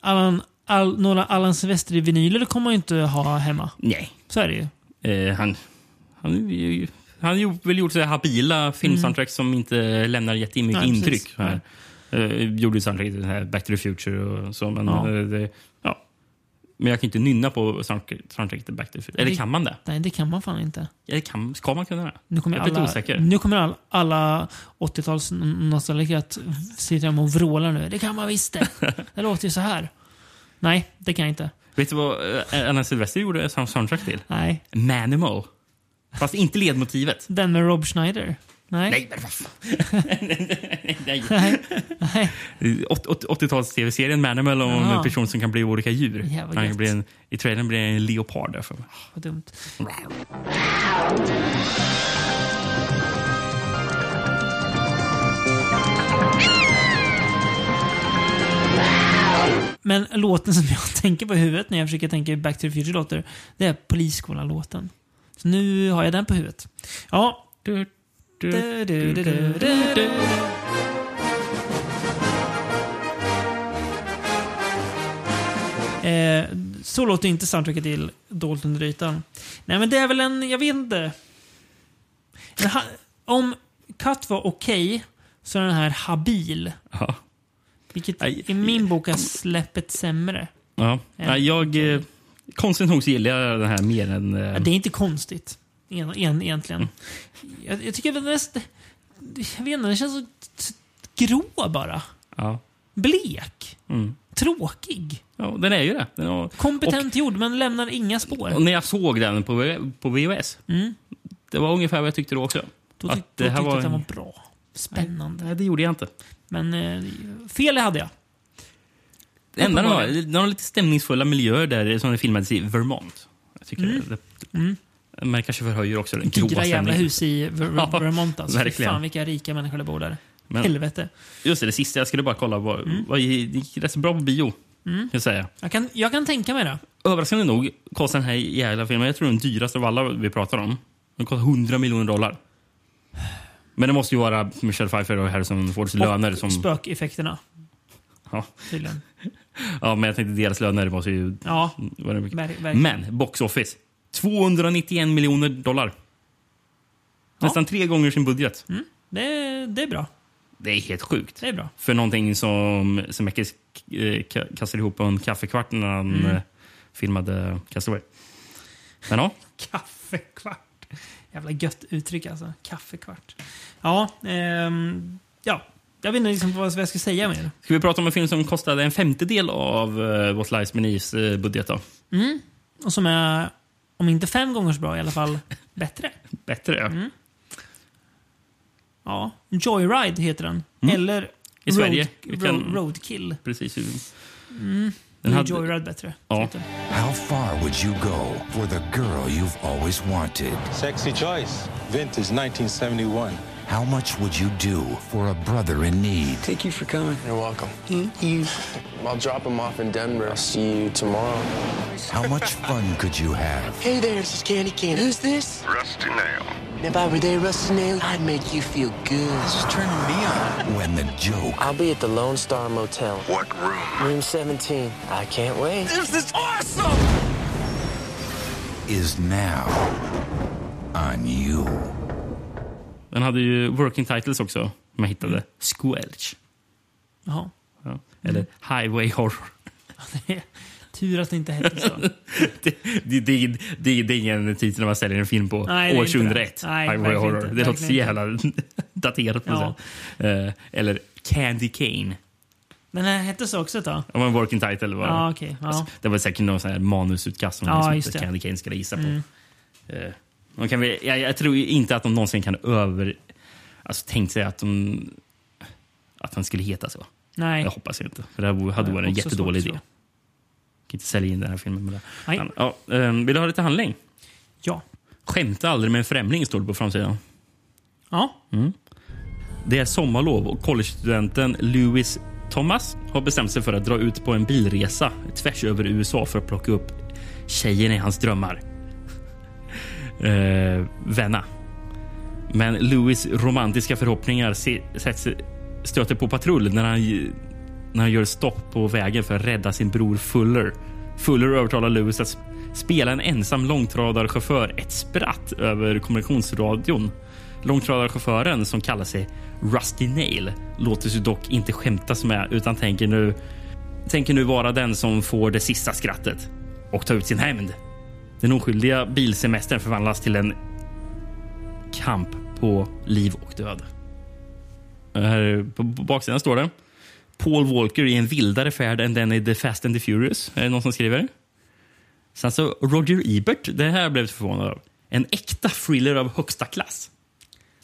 Allan, all, några Allan Silvestri-vinyler kommer man ju inte ha hemma. Nej. Så är det ju. Eh, han, han, han har ju väl gjort så här habila filmsoundtracks som inte lämnar jättemycket Nej, intryck. här. Eh, gjorde soundtracket till här Back to the Future och så. Men, Ja. eh, det, ja. men jag kan inte nynna på soundtrack- soundtracket Back to the Future. Eller Det- kan man det? Nej, det kan man fan inte. Eller kan, ska man kunna det? Nu kommer jag är lite alla, osäker. Nu kommer all, alla 80-tals nostalgiker att sitta hemma och vråla nu. Det kan man visst det. Det låter ju så här. Nej, det kan jag inte. Vet du vad eh, Alan Silvestri gjorde som soundtrack till? Nej. Manimal. Fast inte ledmotivet. Den med Rob Schneider? Nej. Nej, men vad fan. Nej. Nej. Nej. 80-tals-tv-serien Manimal om en person som kan bli olika djur. Jävla Han kan gött. bli en, I trailern blir en leopard. Därför. Vad dumt. Men låten som jag tänker på i huvudet när jag försöker tänka Back to the Future låter, det är Polisskolan-låten. Så nu har jag den på huvudet. Ja. Du, du, du. Eh, så låter inte soundtracket till Dolt under ytan. Nej, men det är väl en, jag vet inte. Ha, om Cut var okej, så är den här habil. Ja. Vilket Nej. i min bok är släppet sämre. Ja. Ja, jag, eh, konstigt nog så gillar jag den här mer än... Eh, det är inte konstigt. En, en, egentligen. Mm. Jag, jag tycker att den näst, Jag vet inte, den känns så grå bara. ja. Blek. Mm. Tråkig. ja, den är ju det. Den har, Kompetent gjord, men lämnar inga och spår. när jag såg den på, på VHS, Mm. det var ungefär vad jag tyckte då också. Då, Att tyck, då det här tyckte jag var att den en- var bra. Spännande. Nej, det gjorde jag inte. Men eh, fel hade jag. Det enda den har, den har lite stämningsfulla miljöer där som den filmades i Vermont. Jag tycker det, det, Mm. Men kanske förhöjer också den gråa Dyra jävla stämningen. hus i Ver- Vermont alltså. Verkligen. Fan vilka rika människor det bor där. Men- Helvete. Just det, det sista jag skulle bara kolla var, Mm. var det gick rätt bra på bio. Kan jag säga. Jag kan, jag kan tänka mig det. Överraskande nog kostar den här jävla filmen, jag tror den dyraste av alla vi pratar om. Den kostar 100 miljoner dollar. Men det måste ju vara Michelle Pfeiffer och Harrison Fords löner som... spökeffekterna, Ja. tydligen. ja, men jag tänkte deras löner måste ju... Ja, Vara mycket. ver- verkligen. Men box office. 291 miljoner dollar. Nästan tre gånger sin budget. Det, det är bra. Det är helt sjukt. Det är bra. För någonting som Zemeckis eh, ka- kastade ihop på en kaffekvart när han Mm. eh, filmade Castaway. Men ja, Kaffekvart. Jävla gött uttryck alltså. Kaffekvart. Ja, ehm, ja. Jag vet inte liksom vad jag ska säga mer. ska vi prata om en film som kostade en femtedel av uh, What Lies Beneaths eh, budget då? Och som är, om inte fem gånger så bra, i alla fall bättre. Bättre ja. Mm. Ja, Joyride heter den. Eller Mm. I Sverige. Road, kan- Road, Roadkill. Precis. Den hade- Joyride bättre. Ja. How far would you go for the girl you've always wanted? Sexy choice. Vintage 1971. How much would you do for a brother in need? Thank you for coming. You're welcome. Thank you. I'll drop him off in Denver. I'll see you tomorrow. How much fun could you have? Hey there, this is Candy Cane. Who's this? Rusty Nail. If I were there, Rusty Nail, I'd make you feel good. This is turning me on. When the joke I'll be at the Lone Star Motel, What room? room 17. I can't wait. This is awesome! is now on you. Den hade ju working titles också, om jag hittade. Squelch. Jaha. Ja. Eller Highway Horror. Tur att det inte hette så. det, det, det, det, det är ingen titel när man säljer en film på Nej, år inte det. 2001. Nej, Highway Horror. inte. Det låter så jävla daterat. sätt. Eh, eller Candy Cane. Den här hette så också ett tag? Det var en working title. Var det. Ja, okej. Ja. Det var säkert någon sån här manusutkast som Ja, liksom. Candy Cane skulle gissa på. Eh, de kan väl, jag, jag tror inte att de någonsin kan över... Alltså tänkt sig att de... Att han skulle heta så. Nej. Jag hoppas inte. För det hade varit en jättedålig idé. att kan inte sälja in den här filmen med det. Nej. Men, ja, ehm, vill du ha lite handling? Ja. Skämta aldrig med en främling, står det på framsidan. Ja. Det är sommarlov och collegestudenten Lewis Thomas har bestämt sig för att dra ut på en bilresa tvärs över USA för att plocka upp tjejen i hans drömmar. Eh, vänna. Men Lewis romantiska förhoppningar se, sätts, stöter på patrull när han, när han gör stopp på vägen för att rädda sin bror Fuller. Fuller övertalar Lewis att spela en ensam långtradarchaufför ett spratt över kommunikationsradion. Långtradarchauffören, som kallar sig Rusty Nail, låter sig dock inte skämtas med utan tänker nu, tänker nu vara den som får det sista skrattet och ta ut sin hämnd. Den oskyldiga bilsemestern förvandlas till en kamp på liv och död. Här på baksidan står det Paul Walker i en vildare färd än den i The Fast and the Furious. Är det någon som skriver? Sen så Roger Ebert, det här blev jag förvånad av. En äkta thriller av högsta klass.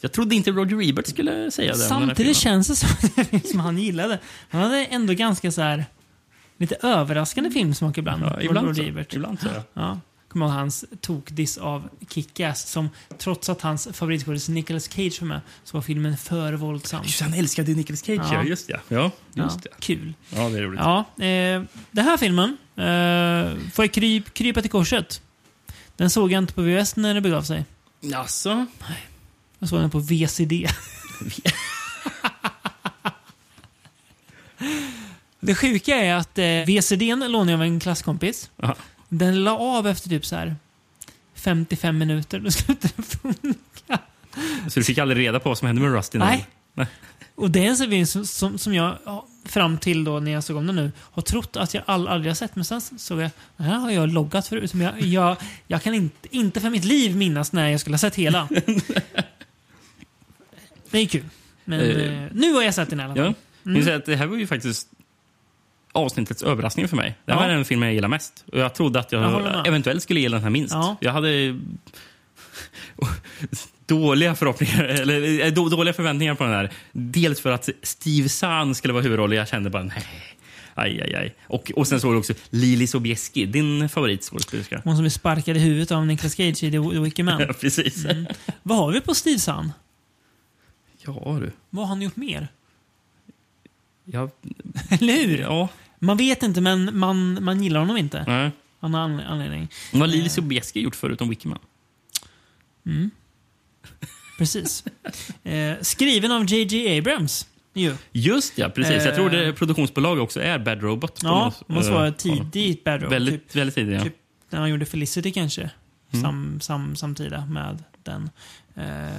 Jag trodde inte Roger Ebert skulle säga det. Samtidigt känns det som att som han gillade. Han hade ändå ganska så här lite överraskande filmsmak ibland. Ja, ibland, Roger så. Ebert. ibland så. ja. Ja. Kommer ihåg hans tokdiss av Kick-Ass som trots att hans favoritskådis Nicolas Cage var med så var filmen för våldsam. Just, han älskade Nicolas Cage, ja. Ja. Just det. Ja, just ja, det. Kul. Ja, det är roligt. Ja, eh, den här filmen eh, får jag kryp, krypa till korset. Den såg jag inte på VHS när det begav sig. Jaså? Jag såg den på VCD. det sjuka är att eh, VCDn lånade jag av en klasskompis. Aha. Den la av efter typ så här 55 minuter. Då slutade den funka. Så du fick aldrig reda på vad som hände med Rusty? Nej. Nej. Och det är en film som, som, som jag ja, fram till då när jag såg om den nu har trott att jag all, aldrig har sett. Men sen såg jag, den här har jag loggat förut. Men jag, jag, jag kan inte, inte för mitt liv minnas när jag skulle ha sett hela. det är kul. Men Eh, eh, nu har jag sett den i alla fall. Ja. Jag vill säga att det här var ju faktiskt avsnittets överraskning för mig. Det här Ja. var den filmen jag gillar mest. Och jag trodde att jag, Jag eventuellt skulle gilla den här minst. Ja. Jag hade dåliga förhoppningar, eller eh, då, dåliga förväntningar på den här. Dels för att Steve Zahn skulle vara huvudroll och jag kände bara nej. Aj, aj, aj. Och, och sen såg du också Lili Sobieski, din favoritskådespelerska. Hon som är sparkad i huvudet av Nicolas Cage i The Wicker Man. Ja, precis. Vad har vi på Steve Zahn? Ja, du. Vad har han gjort mer? Ja, Eller hur? ja. Man vet inte, men man, man gillar honom inte. Nej. Han har anle- anledning. Vad har Lili Sobieski gjort förutom Wickerman? Precis. Eh, skriven av J.J. Abrams. Ju. Just ja, precis. Jag tror Eh. det produktionsbolag också är Bad Robot. Ja, De- måste eh, vara tidigt Bad Robot. Väldigt, Typ, väldigt tidigt, ja. typ när han gjorde Felicity kanske. Mm. Sam, sam, samtida med den. Eh,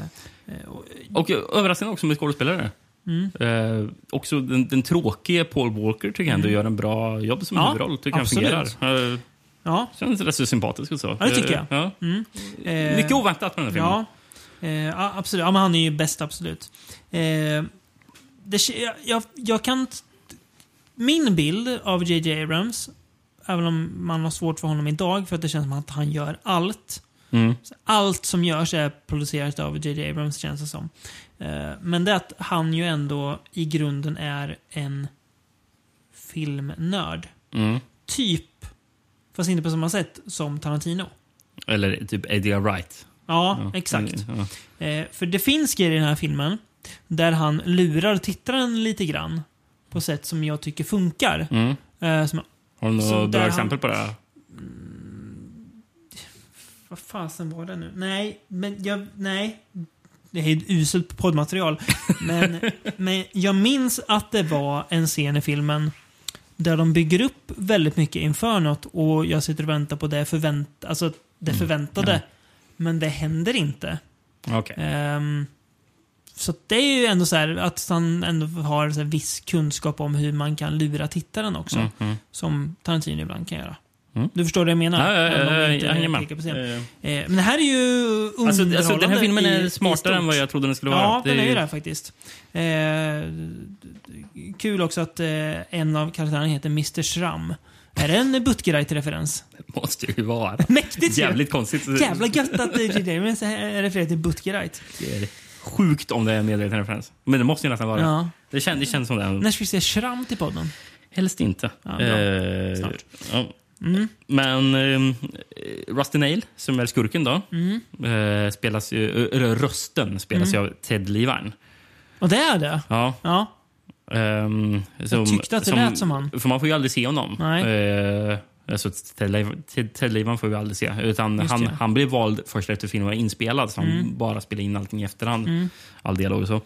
eh, och- Och eh, överraskande också med skådespelare. Mm. Eh, också den, den tråkiga Paul Walker tycker jag ändå gör en bra jobb som Ja, huvudroll. Tycker han fungerar. Eh, ja. känns rätt så sympatisk och så. Ja, det tycker Eh, Ja. Mm. Eh, Mycket oväntat med den här filmen. Ja, eh, absolut. Ja, men han är ju bäst, absolut. Det, jag, jag, jag kan... Min bild av J.J. Abrams, även om man har svårt för honom idag, för att det känns som att han gör allt. Mm. Allt som görs är producerat av J.J. Abrams, känns det som. Eh, men det är att han ju ändå i grunden är en filmnörd. Mm. Typ, fast inte på samma sätt som Tarantino. Eller typ Eddie Wright. Ja, exakt. Ja. Eh, för det finns grejer i den här filmen där han lurar tittaren lite grann. På sätt som jag tycker funkar. Mm. Eh, som, Har du några bra exempel på det? vad fasen var det nu? Nej, men jag... Nej. Det är ett uselt poddmaterial. Men, men jag minns att det var en scen i filmen där de bygger upp väldigt mycket inför något och jag sitter och väntar på det, förvänt alltså det förväntade. Men det händer inte. Okej. Ehm, så det är ju ändå så här att han ändå har så viss kunskap om hur man kan lura tittaren också. Mhm. Som Tarantino ibland kan göra. Mm. Du förstår vad jag menar? Ja, ja, ja, ja, på scen. Eh, Eh, men det här är ju Alltså, alltså, den här filmen i- är i smartare än stort. vad jag trodde den skulle vara. Ja, den är ju ju- det faktiskt. Eh, kul också att eh, en av karaktärerna heter Mr. Schramm. Är det en Butgereit-referens? måste ju vara. Mäktigt ju! Jävligt konstigt. Jävla gött att J.J. Davis refererar till Butgereit. Det är Sjukt om det är en medveten referens. Men det måste ju nästan vara. Ja. Det, känns, det känns som det. När ska vi se Schramm till podden? Helst inte. Ja, bra. Eh, Snart. ja. Mm. Men eh, Rusty Nail, som är skurken då, Mm. eh, spelas ju, eller rösten spelas ju av Ted Levine. Och det är det? Ja. Ja. ehm, som, tyckte att det lät som han. För man får ju aldrig se honom. Nej. Eh, alltså Ted, Lev- Ted, Ted Levine får vi aldrig se. Utan Just han, det. han blev vald först efter filmen var inspelad. Så han Mm. bara spelade in allting i efterhand. All dialog och så.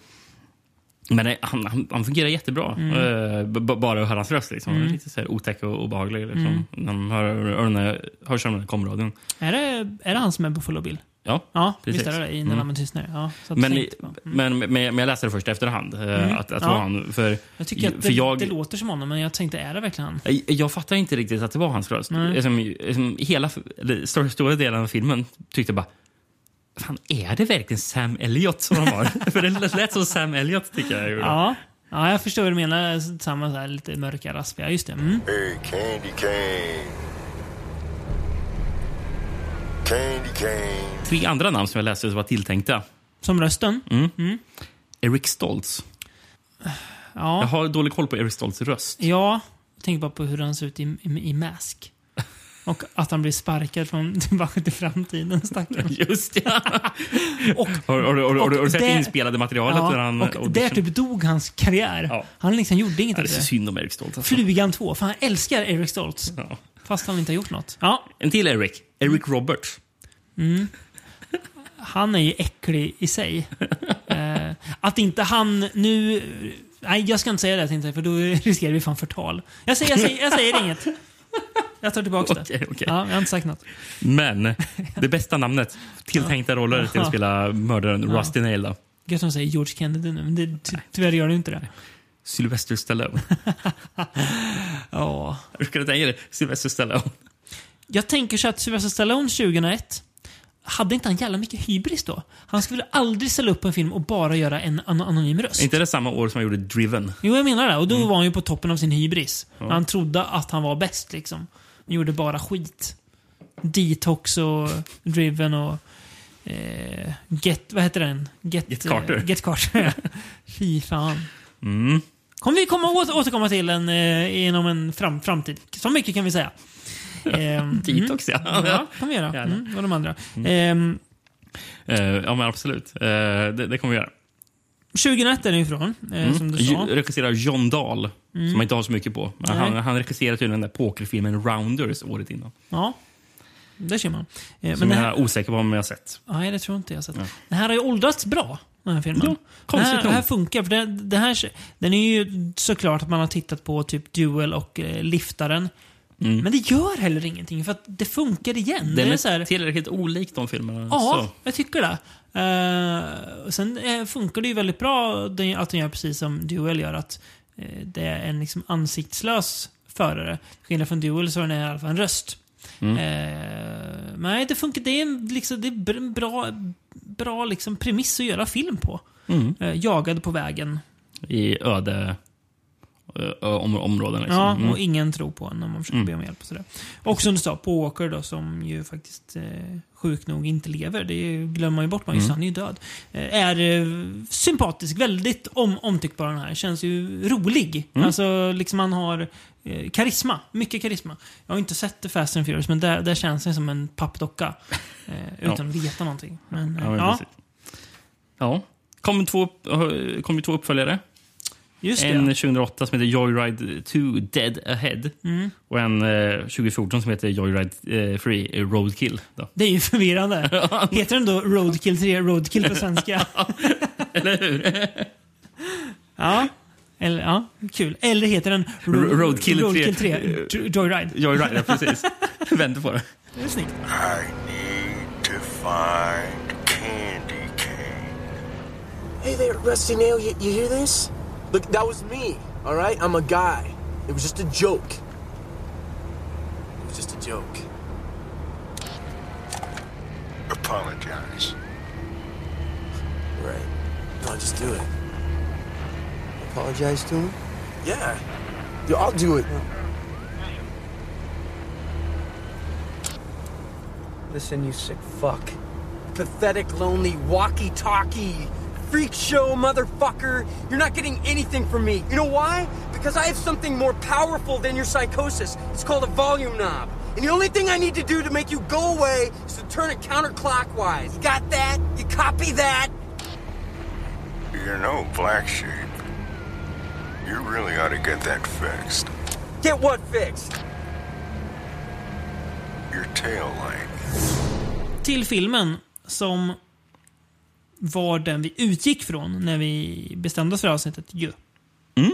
Men nej, han, han, han fungerar jättebra. Mm. Eh, b- bara att höra hans röst. Liksom. Lite så här otäck och obehaglig. Liksom. Mm. När man hör, hör, hörs den här komradion. Är det, är det han som är Buffalo Bill? Ja. Ja, Precis. visst är det. I När Mm. lammen tystnar. Ja, Men, på. Mm. men, men, men jag läste det först efterhand. eh, Mm. Att, att Ja. var han. För, Jag tycker att det, jag- det låter som honom, men jag tänkte, är det verkligen han? Jag, jag fattar inte riktigt att det var hans röst. Nej. Som, som hela, stora delen av filmen tyckte jag bara Fan, är det verkligen Sam Elliot som de har? För det lät som Sam Elliot tycker jag. Ja. ja, jag förstår vad du menar. Samma så här, lite mörka, raspiga. Just det. Mm. Hey, candy cane. Candy cane. Tre andra namn som jag läste som var tilltänkta. Som rösten? Eric Stoltz. Jag Ja. har dålig koll på Eric Stoltz röst. Ja. Jag tänker bara på hur han ser ut i, i, i Mask. Och att han blir sparkad från tillbaka till framtiden, stackarn. Just ja. Och, Har, har, har, har, du och sett det- inspelade materialet? ja, han och där audition? typ dog hans karriär. Ja. Han liksom gjorde inget Ja, det är så synd om Eric Stoltz. Alltså. Flugan 2. För han älskar Eric Stoltz. Ja. Fast han inte har gjort något. Ja, En till Eric. Eric Roberts. han är ju äcklig i sig. eh, att inte han nu... Nej, jag ska inte säga det inte, för då riskerar vi fan förtal. Jag säger, jag säger, jag säger inget. Jag tar tillbaka det. Okej, okej. Ja, jag har inte sagt något. Men det bästa namnet. Tilltänkta roller till att spela mördaren Rusty Nail. Då. Gött som säger George Kennedy nu, men det, ty, tyvärr gör det inte det. Sylvester Stallone. Ja. Hur ska du tänka dig? Sylvester Stallone. Jag tänker så att Sylvester Stallone 2001 hade inte han jävla mycket hybris då? Han skulle aldrig ställa upp en film och bara göra en an anonym röst. Är inte det samma år som jag gjorde Driven? Jo, jag menar det. Och då var han ju på toppen av sin hybris. Han trodde att han var bäst liksom. Gjorde bara skit. Detox och Driven och... Eh, get... Vad heter den? Get, Get Carter. Eh, get Carter. Fy fan. Mm. Kommer vi komma åter, återkomma till en, eh, inom en fram, framtid. Så mycket kan vi säga. Ehm, Detox, ja. Mm. Ja, kan vi göra. Mm, och de andra. Ehm, Eh, ja, men absolut. Eh, det, det kommer vi göra. 2001 är den ifrån, eh, som du sa. Jo- Regisserar John Dahl, som man inte har så mycket på. Men han, han regisserade tydligen den där pokerfilmen Rounders året innan. Ja, det ser man. Eh, Som det jag här, är osäker på om jag har sett. nej, det tror inte jag. Så att, Den här har ju åldrats bra, den här filmen. Ja, det, konstigt här, det nog. här funkar. För det, det här, den är ju såklart att man har tittat på typ Duel och eh, Liftaren. Men det gör heller ingenting, för att det funkar igen. Den det är, så här, tillräckligt olik de filmerna. Ja, Så. jag tycker det. Uh, sen eh, funkar det ju väldigt bra den- att den gör precis som Duel gör. Att det är en liksom ansiktslös förare. Skillnad från Duel så är den i alla fall en röst. Mm. Eh, nej, det funkar. Det är en, liksom, det är en bra, bra liksom, premiss att göra film på. Mm. Eh, jagad på vägen. I öde... eh, om, områden. Liksom. Ja, Mm. och ingen tror på en när man försöker be om hjälp. Och sådär. Och som du sa, Paul Walker då, som ju faktiskt eh, sjukt nog inte lever. Det glömmer man ju bort. Man, Mm. Han är ju död. Eh, är eh, sympatisk, väldigt om, omtyckbar den här. Känns ju rolig. Mm. Alltså, liksom han har eh, karisma. Mycket karisma. Jag har inte sett The Fast and Furious, men där, där känns han som en pappdocka. Utan att veta någonting. Men, Ja, men ja, ja. Kom två, kom två uppföljare. Just det. En 2008 som heter Joyride 2 Dead Ahead. Mm. Och en eh, 2014 som heter Joyride eh, 3 eh, Roadkill. Då. Det är ju förvirrande. Heter den då Roadkill 3, Roadkill på svenska? Eller hur? Ja. Eller, ja, kul. Eller heter den Ro- Roadkill 3. Roadkill 3 J- Joyride. Joyride, ja, precis. Vänder på det. Det är snyggt. I need to find Candy Cane. Hey there, Rusty Nail, you, you hear this? Look, that was me, all right? I'm a guy. It was just a joke. It was just a joke. Apologize. Right. No, I'll just do it. Apologize to him? Yeah. Yo, I'll do it. Listen, you sick fuck. Pathetic, lonely, walkie talkie, freak show motherfucker. You're not getting anything from me. You know why? Because I have something more powerful than your psychosis. It's called a volume knob. And the only thing I need to do to make you go away is to turn it counterclockwise. You got that? You copy that? You know, Black Sheep, you really ought to get that fixed. Get what fixed? Your tail light. Till filmen som var den vi utgick från när vi bestämde oss för avsnittet. Ju. Mm.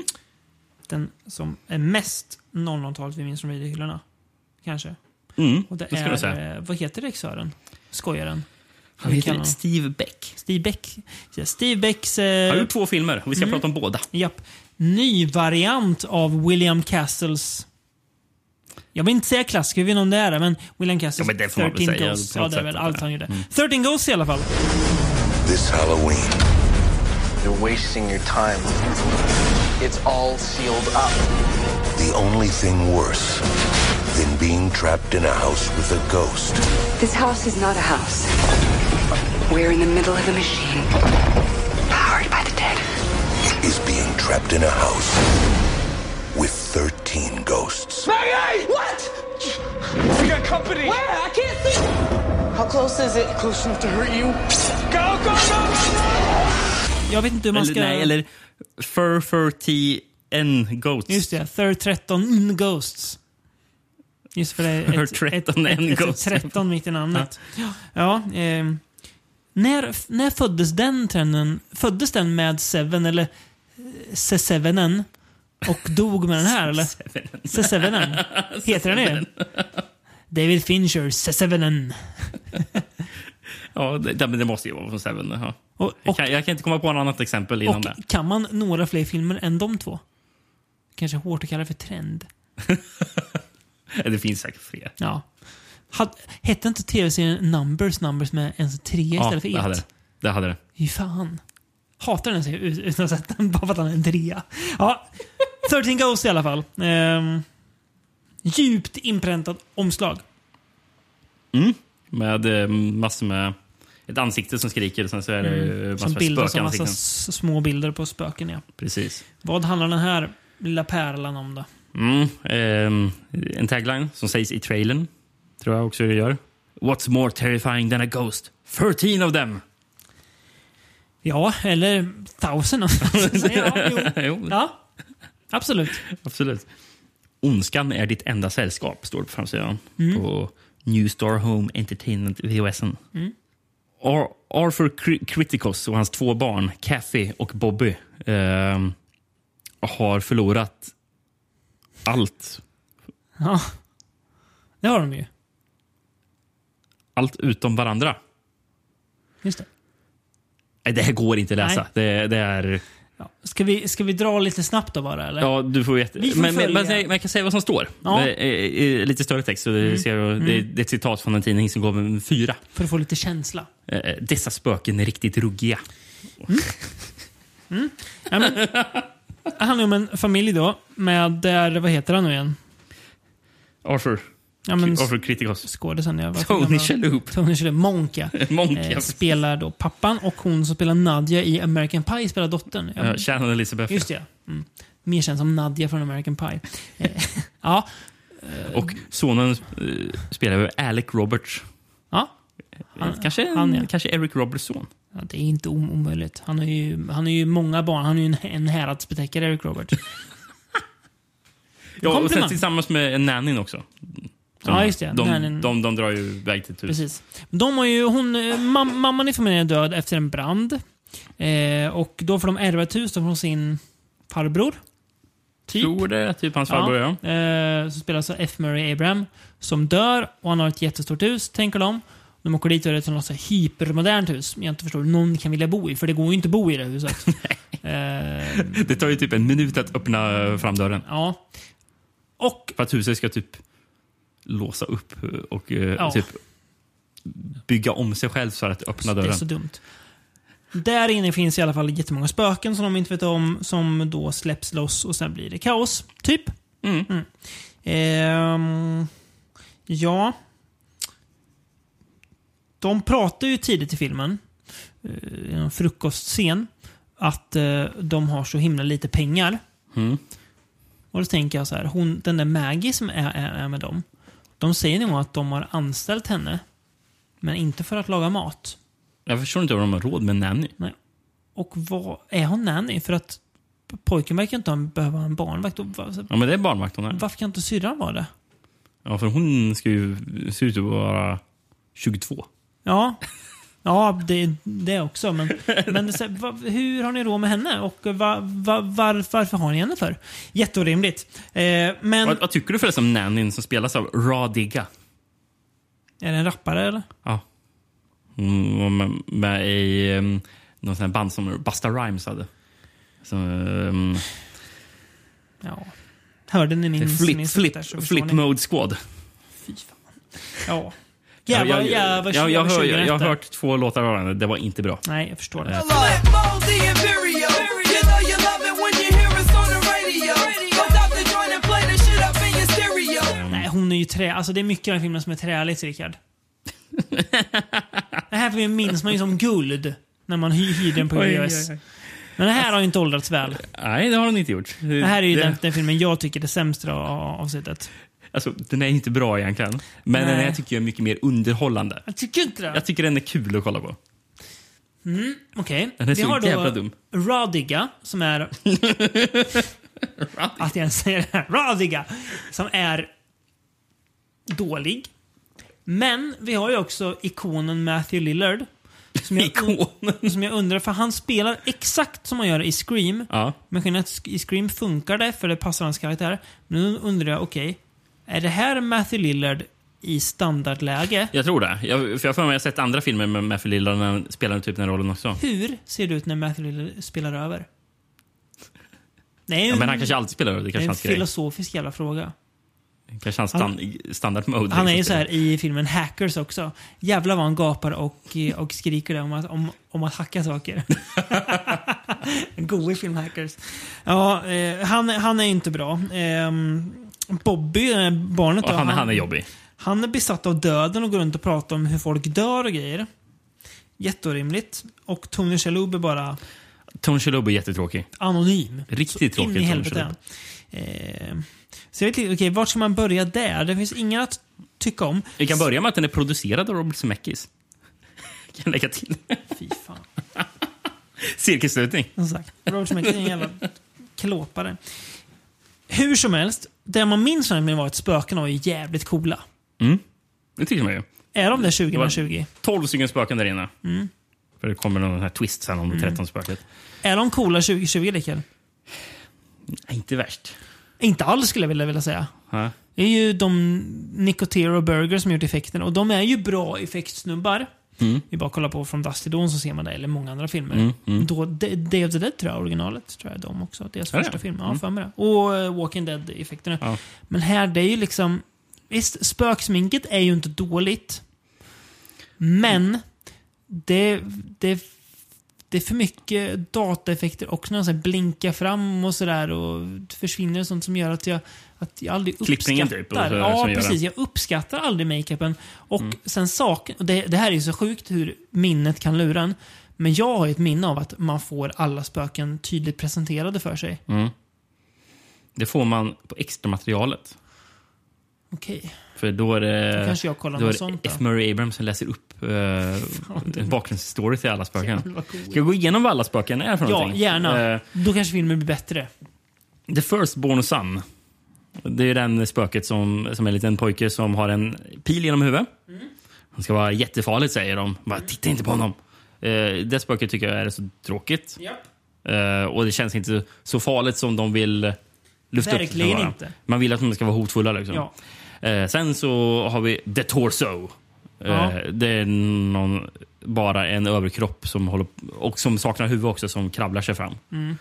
Den som är mest 00-talet vi minns från videohyllorna. Kanske. Mm, Och det, det jag säga. är, eh, vad heter regissören? Skojaren? Han heter. Steve Beck. Steve Beck. Ja, Steve Becks... Han Eh, har gjort två filmer och vi ska Mm. prata om båda. Japp. Ny variant av William Castles... Jag vill inte säga klassiker, jag vet inte om det är det, men William Castles Ja, men det får man väl 13 säga Ghosts. Ja, det är väl allt han gjorde. Mm. 13 Ghosts i alla fall. This Halloween, You're wasting your time. It's all sealed up. The only thing worse than being trapped in a house with a ghost This house is not a house. We're in the middle of a machine. Powered by the dead. is being trapped in a house with 13 ghosts. Maggie! What? We got company. Where? I can't see. How close is it? Close enough to hurt you. Go, go, go, go, Jag vet inte hur man Eller, ska... nej, eller Fur 30N Goats. Just det, Third 13 Ghosts. Just för det är ett, 13 ett, ett, ett, Ghosts. 13 mitt i namnet. Ja, ja ehm, när, när föddes den trenden? Föddes den med Seven eller C7 och dog med den här eller? C7 Heter den det? David Fincher, C7 Ja, det, det, men det måste ju vara från Seven. Ja. och, Jag, och, kan, jag kan inte komma på något annat exempel innan det. kan man några fler filmer än de två? Kanske hårt att kalla för trend. Det finns säkert fler. Ja. Had, hette inte tv-serien Numbers Numbers med en trea Ja, istället för det hade ett? det. Det hade det. Fy fan. Hatar den serien ut- utan att ha sett den bara för att han är en trea. Ja, 13 Ghosts i alla fall. Ehm, djupt inpräntat omslag. Med eh, massor med... Ett ansikte som skriker och sen så är det mm. massor Som med bildas av massa små bilder på spöken. Ja. Precis. Vad handlar den här lilla pärlan om då? Mm, ehm, en tagline som sägs i trailern. Tror jag också det gör. What's more terrifying than a ghost? 13 of them! Ja, eller Thousand. ja, jo. jo, ja, absolut. absolut. Ondskan är ditt enda sällskap, står det på framsidan. Mm. På New Star Home Entertainment VHSen. Ar Arthur Cri- Criticus och hans två barn, Kathy och Bobby, ehm, har förlorat allt. Ja. Det har de ju. Allt utom varandra. Just det. Nej, det här går inte att läsa. Det, det är... Ja. Ska, vi, ska vi dra lite snabbt då bara? Eller? Ja, du får veta. Vi får men, men, men, men jag kan säga vad som står. Ja. Mm. Är, är lite större text. Så det, ser jag, det, det är ett citat från en tidning som gav en fyra. För att få lite känsla. Eh, Dessa spöken är riktigt ruggiga. Ja, men, det handlar om en familj då, med där, vad heter han nu igen? Arthur. Ja, men, Arthur Kritikos. skådisen. Jag var- Tony Shalhoub. Tony Shalhoub. Monk, ja. Monk, eh, ja. spelar då pappan och hon som spelar Nadja i American Pie spelar dottern. Ja, Shannon Elizabeth. Just det. Mm. Mer känd som Nadja från American Pie. Eh, ja. Och sonen eh, spelar ju Alec Roberts. ja. kanske, han, ja. kanske Eric Roberts son. Ja, det är inte om- omöjligt. Han har ju, han har ju många barn. Han är ju en, en häradsbetäckare, Eric Roberts. Ja, och sen tillsammans med Nannyn också. Ja, just det. De, Nannyn. de, de drar ju iväg till ett hus. Precis. De har ju, hon, eh, mam, mamman är död efter en brand. Eh, och då får de ärva ett hus från sin farbror. Typ. Tror det, typ hans farbror, ja. Eh, som spelas av F. Murray Abraham. Som dör och han har ett jättestort hus, tänker de. De åker dit och det är ett något så här hypermodernt hus. Jag inte förstår någon kan vilja bo i, för det går ju inte att bo i det huset. eh, Det tar ju typ en minut att öppna framdörren. ja. Och För att huset ska typ låsa upp och eh, Ja. typ bygga om sig själv för att öppna Det är dörren. så dumt. Där inne finns i alla fall jättemånga spöken som de inte vet om, som då släpps loss och sen blir det kaos. Typ. Mm. Ehm, ja. De pratar ju tidigt i filmen, eh, i en frukostscen, att eh, de har så himla lite pengar. Mm. Och då tänker jag så här, hon, den där Maggie som är, är, är med dem, de säger nog att de har anställt henne, men inte för att laga mat. Jag förstår inte hur de har råd med nanny. Nej. Och vad är hon nanny? För att pojken verkar inte behöva en barnvakt. Va- Ja, men det är barnvakt hon är. Varför kan inte syrran vara det? Ja, för hon ska ju se ut att vara 22. Ja, ja det, det också. Men, men så va, hur har ni råd med henne? Och va, va, var, varför har ni henne för? Jätteorimligt. Eh, men Vad, vad tycker du förresten om nannyn som spelas av Radiga? är det en rappare eller? Ja. Var med, med i um, någon sån här band som Busta Rhymes hade. Så, um, Ja. Hörde ni min, flip, flip, flip ni. Mode Squad. Fy fan. Ja. Ja, Jävlar, jag, jag, jävlar, jag, jag, hör, jag, jag har hört två låtar av henne. Det var inte bra. Nej, jag förstår det. Eh. Nej, hon är ju trä. Alltså det är mycket av den filmen som är träligt, Rickard. det här filmen minns man ju som guld när man hy hyrde den på VHS. Men det här har ju inte åldrats väl. Nej, det har hon inte gjort. Det här är ju det, den, den filmen jag tycker är sämst av avsnittet. Alltså, den är inte bra egentligen. Men den Nej. här tycker jag är mycket mer underhållande. Jag tycker inte det. Jag tycker den är kul att kolla på. Okej. Den är Vi så har då dum. Radiga, som är... att jag ens säger det här. Radiga! Som är dålig. Men vi har ju också ikonen Matthew Lillard. Som jag, Ikonen? Som jag undrar, för han spelar exakt som han gör i Scream. Ja. Men i Scream funkar det, för det passar hans karaktär. Men nu undrar jag, okej. Är det här Matthew Lillard i standardläge? Jag tror det. Jag, för jag för mig jag har sett andra filmer med Matthew Lillard när han spelar typ den rollen också. Hur ser det ut när Matthew Lillard spelar över? Nej, Ja, men han kanske alltid spelar över. Det det är kanske en hans grej. filosofisk jävla fråga. Kanske hans stand, standard mode. Han är ju så här i filmen Hackers också. Jävlar vad han gapar och, och skriker där om att, om, om att hacka saker. en god film Hackers. Ja, eh, han, han är inte bra. Eh, Bobby, eh, barnet Och då, han, han är jobbig. Han är besatt av döden och går runt och pratar om hur folk dör och grejer. Jätteorimligt. Och Tony Shalhoub är bara Tony Shalhoub är jättetråkig. anonym. Riktigt Så tråkig Tony. Shalhoub. Eh, så jag vet inte, okej, vart ska man börja där? Det finns inga att tycka om. Vi kan börja med att den är producerad av Robert Zemeckis. kan jag lägga till. Fy fan. Cirkelslutning. Som sagt, Robert Zemeckis är en jävla klåpare. Hur som helst, det man minns filmen var att spökena var ju jävligt coola. Det tycker man ju. Är de det Det var 2020? 12 stycken spöken där inne. Mm. För det kommer någon här twist sen om det 13 spöket. Är de coola 2020, Rickard? Nej, inte värst. Inte alls skulle jag vilja, vilja säga. Ja. Det är ju de Nicotero Burger som gjort effekterna. Och de är ju bra effektsnubbar. Mm. Vi bara kollar på från Dusty Dawn så ser man det, eller många andra filmer. Mm, mm. Då, Day of the Dead tror jag, originalet, tror jag de också. Deras första film. Ja, Mm. för mig det. Och eh, Walking Dead-effekterna. Ja. Men här, det är ju liksom... Visst, spöksminket är ju inte dåligt. Men det, det det är för mycket dataeffekter också när de blinkar fram och sådär och försvinner och sånt som gör att jag, att jag aldrig Klippningen uppskattar. typ, och så- ja, precis. Jag uppskattar aldrig makeupen. Och Mm. sen saken, det, det här är ju så sjukt hur minnet kan lura en. Men jag har ju ett minne av att man får alla spöken tydligt presenterade för sig. Mm. Det får man på extra materialet. Okej. För då är det, Då kanske jag kollar då är sånt. F. Murray Abrams som läser upp en bakgrundsstory till alla spöken. Ska jag gå igenom vad alla spöken är för Ja, någonting? gärna. Eh, Då kanske filmen blir bättre. The First Born Son. Det är den spöket som, som är en liten pojke som har en pil genom huvudet. Han ska vara jättefarligt säger de. Bara, titta inte på honom. Eh, det spöket tycker jag är så tråkigt. Eh, och det känns inte så farligt som de vill lyfta upp det Verkligen vara. inte. Man vill att de ska vara hotfulla. Liksom. Ja. Eh, sen så har vi The Torso. Eh, Ja. Det är någon, bara en överkropp som håller, och som saknar huvud också, som kravlar sig fram. Mm.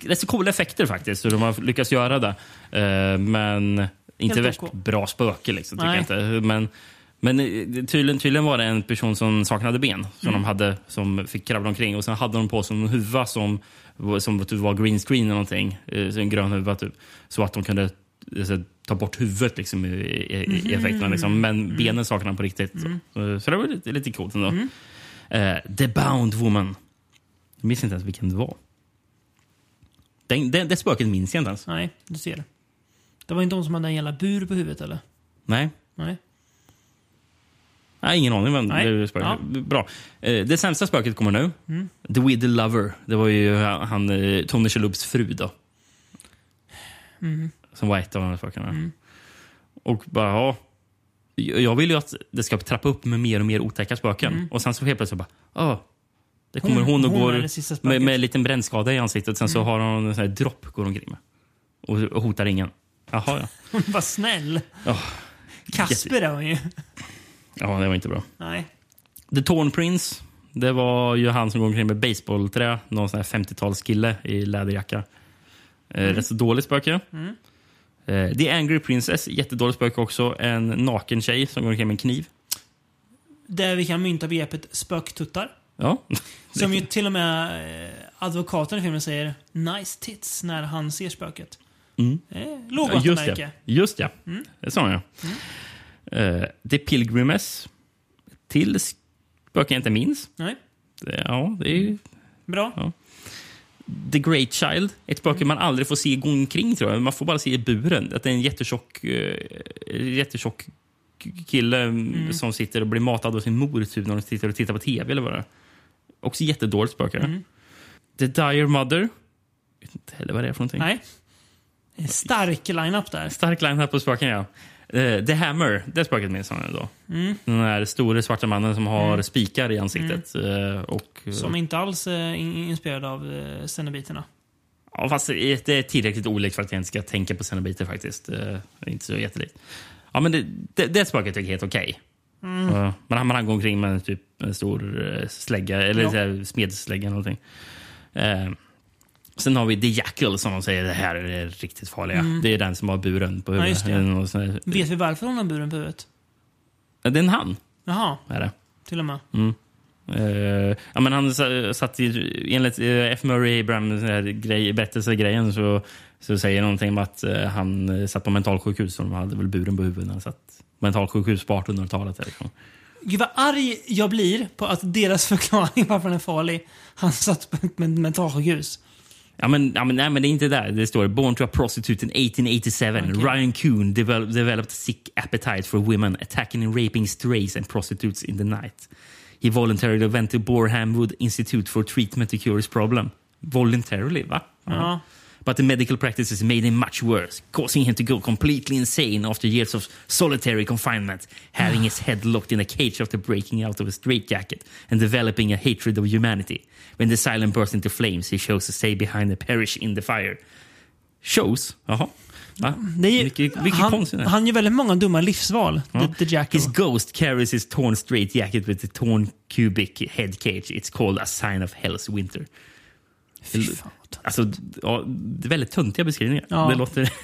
Rätt så coola effekter faktiskt, hur de har lyckats göra det. Eh, men inte värst OK. bra spöke, liksom, tycker jag inte. Men, men eh, tydligen, tydligen var det en person som saknade ben som Mm. de hade som fick kravla omkring. Och sen hade de på sig en huva som, som typ var green screen eller någonting. Eh, så En grön huva typ. Så att de kunde eh, så, ta bort huvudet liksom, i, i, i effekterna. Liksom. Men benen saknade de på riktigt. Så, så det var lite, lite coolt ändå. Eh, The Bound Woman. Jag minns inte ens vilken det var. Den, det, det spöket minns jag inte ens. Nej, du ser. Det var inte de som hade en jävla bur på huvudet eller? Nej. Nej. Nej, ingen aning vem Nej. det spöket. Ja. Bra. Eh, det sämsta spöket kommer nu. Mm. The Widow Lover. Det var ju han, eh, Tony Shalhoubs fru då. Mm. Som var ett av de här spökena. Och bara, ja. Jag vill ju att det ska trappa upp med mer och mer otäcka spöken. Och sen så helt plötsligt bara, ja. Det kommer Mm. Hon- hon, och hon går med, med en liten brännskada i ansiktet. Sen så Mm. har hon en sån här dropp går omkring med. Och, och hotar ingen. Jaha, ja. Hon var snäll. Oh, Kasper är hon ju. ja, det var inte bra. Nej. The Torn Prince. Det var ju han som går omkring med baseballträ. Någon sån här 50-talskille i läderjacka. Eh, Mm. rätt så dåligt spöke. Mm. Eh, The Angry Princess. Jättedåligt spöke också. En naken tjej som går omkring med en kniv. Där vi kan mynta begreppet spöktuttar. Ja. Som ju till och med eh, advokaten i filmen säger nice tits när han ser spöket. Mm. Eh, Lågvattenmärke. just ja. Just ja. Mm. Det sa jag. Eh, The Pilgrimess. Till spöken jag inte minns. Nej. Ja, det är ju... Bra. Ja. The Great Child. Ett spöke man aldrig får se gå omkring, tror jag. Man får bara se i buren. Att det är en jättetjock, eh, jättetjock kille mm. som sitter och blir matad av sin mor typ, när de sitter och tittar på tv. Eller vad det är. Också jättedåligt spöke. Mm. The Dire Mother. vet inte heller vad det är för någonting. Nej. En stark line-up där. Stark line här på spöken, ja. Eh, The Hammer, det spöket minns han då. Mm. Den där stora svarta mannen som har Mm. spikar i ansiktet. eh, Och, eh, Som inte alls är in- inspirerad av eh, Cenobiterna. Ja, fast det är tillräckligt olikt för att jag inte ska tänka på Cenobiter faktiskt. Det är inte så jättelikt. Ja, men det, det, det spöket tycker jag är helt okej. Mm. Ja, Men han, han går omkring med typ en stor eh, slägga, eller Ja. så här smedslägga någonting. Eh, sen har vi The Jackal som de säger, det här är riktigt farliga. Mm. Det är den som har buren på Ja, huvudet. här- Vet vi varför hon har buren på huvudet? Ja, det är en han. Jaha, Är det. till och med. Mm. Eh, ja, men han sa- satt i, enligt uh, F. Murray här grej, berättelsegrejen så, så säger någonting om att eh, han eh, satt på mentalsjukhus de hade väl buren på huvudet när han satt mentalsjukhus på 1800-talet. Liksom. Gud vad arg jag blir på att deras förklaring varför den är farlig. Han satt på ett mentalsjukhus. Ja, men, ja, men, nej, men det är inte där. Det står “Born to a prostitute in 1887, Okej. Ryan Kuhn developed, developed sick appetite for women, attacking and raping strays and prostitutes in the night. He voluntarily went to Boreham Institute for treatment to cure his problem.” Voluntarily, va? Ja. But the medical practices made him much worse, causing him to go completely insane after years of solitary confinement, having his head locked in a cage after breaking out of a straitjacket and developing a hatred of humanity. When the asylum burst into flames, he chose to stay behind and perish in the fire. Shows? Jaha. Va? Det är, ju- mycket mycket han, konstigt. där. han gör väldigt många dumma livsval. Ja. The, the Jackal. His ghost carries his torn straitjacket with a torn cubic head cage. It's called a sign of hell's winter. Fy fan. Alltså, ja, det är väldigt töntiga beskrivningar. Ja. Det låter...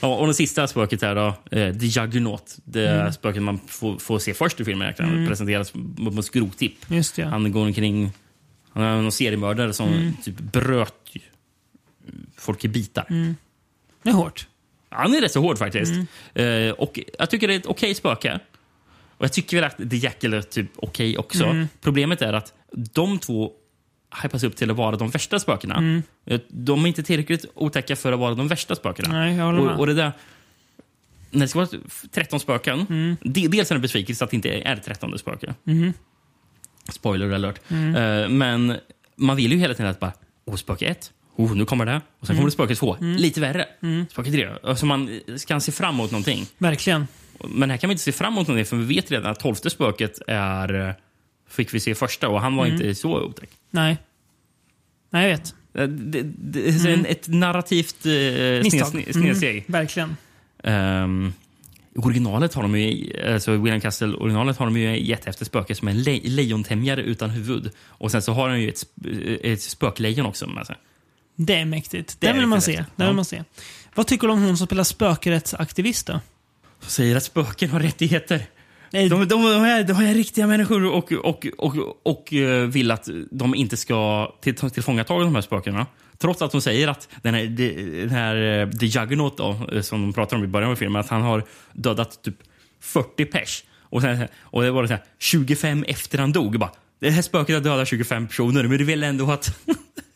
Ja, och det sista spöket är då eh, The Juggernaut. Det spöket man får, får se först i filmen. Egentligen. Mm. Presenteras på skrottipp. Just det. Han går omkring... Han är någon seriemördare som Mm. typ bröt folk i bitar. Det är hårt. Han är rätt så hård faktiskt. Mm. Eh, och jag tycker det är ett okej spöke. Och jag tycker väl att The Jackal är typ okej också. Mm. Problemet är att de två hypas upp till att vara de värsta spökena. Mm. Eh, De är inte tillräckligt otäcka för att vara de värsta spökena. Nej, och, och det där, när det ska vara 13 spöken, Mm. de- dels är det besvikelse att det inte är 13 spöke. Mhm. Spoiler alert. Mm. Eh, men man vill ju hela tiden att bara, oh, spöke 1, oh, nu kommer det. Och sen kommer det spöke 2, lite värre. Spöke 3. Alltså man kan se fram emot någonting. Verkligen. Men här kan vi inte se fram emot någonting för vi vet redan att tolfte spöket är, eh, fick vi se första och han var inte så otäck. Nej. Nej, jag vet. Eh, Det, det är en, ett narrativt eh, snedsteg. Mm, verkligen. I originalet har de ju, alltså William Castle originalet har de ju ett jättehäftigt spöke som är en le lejontämjare utan huvud. Och sen så har han ju ett, ett spöklejon också med sig. Det är mäktigt. Det Det vill man se. häftigt. Det vill man se. Vad tycker du om hon som spelar spökrättsaktivist då? Som säger att spöken har rättigheter. Nej, De, de, de, är, de är riktiga människor och, och, och, och, eh, vill att de inte ska till, tillfångata de här spökena. Trots att de säger att den här, de- den här eh, The Juggernaut då, eh, som de pratar om i början av filmen, att han har dödat typ 40 pers. Och, sen, och det var det så här, 25 efter han dog. Bara, det här spöket har dödat 25 personer, men du vill ändå att...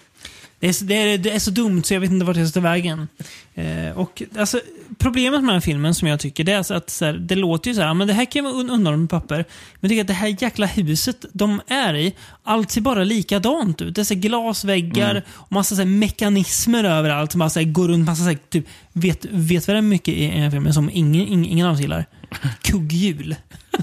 Det är, så- det, är, det är så dumt så jag vet inte vart jag ska ta vägen. Eh, och, alltså, problemet med den här filmen som jag tycker, det är alltså att så här, det låter ju så här, "Ja, men det här kan vara un- undan med papper. Men jag tycker att det här jäkla huset de är i, allt ser bara likadant ut. Det är så glasväggar och massa så här mekanismer överallt som bara så här, går runt. Massa så här, typ, vet, vet vad det är mycket i den här filmen som ingen, ingen, ingen av oss gillar? Kugghjul.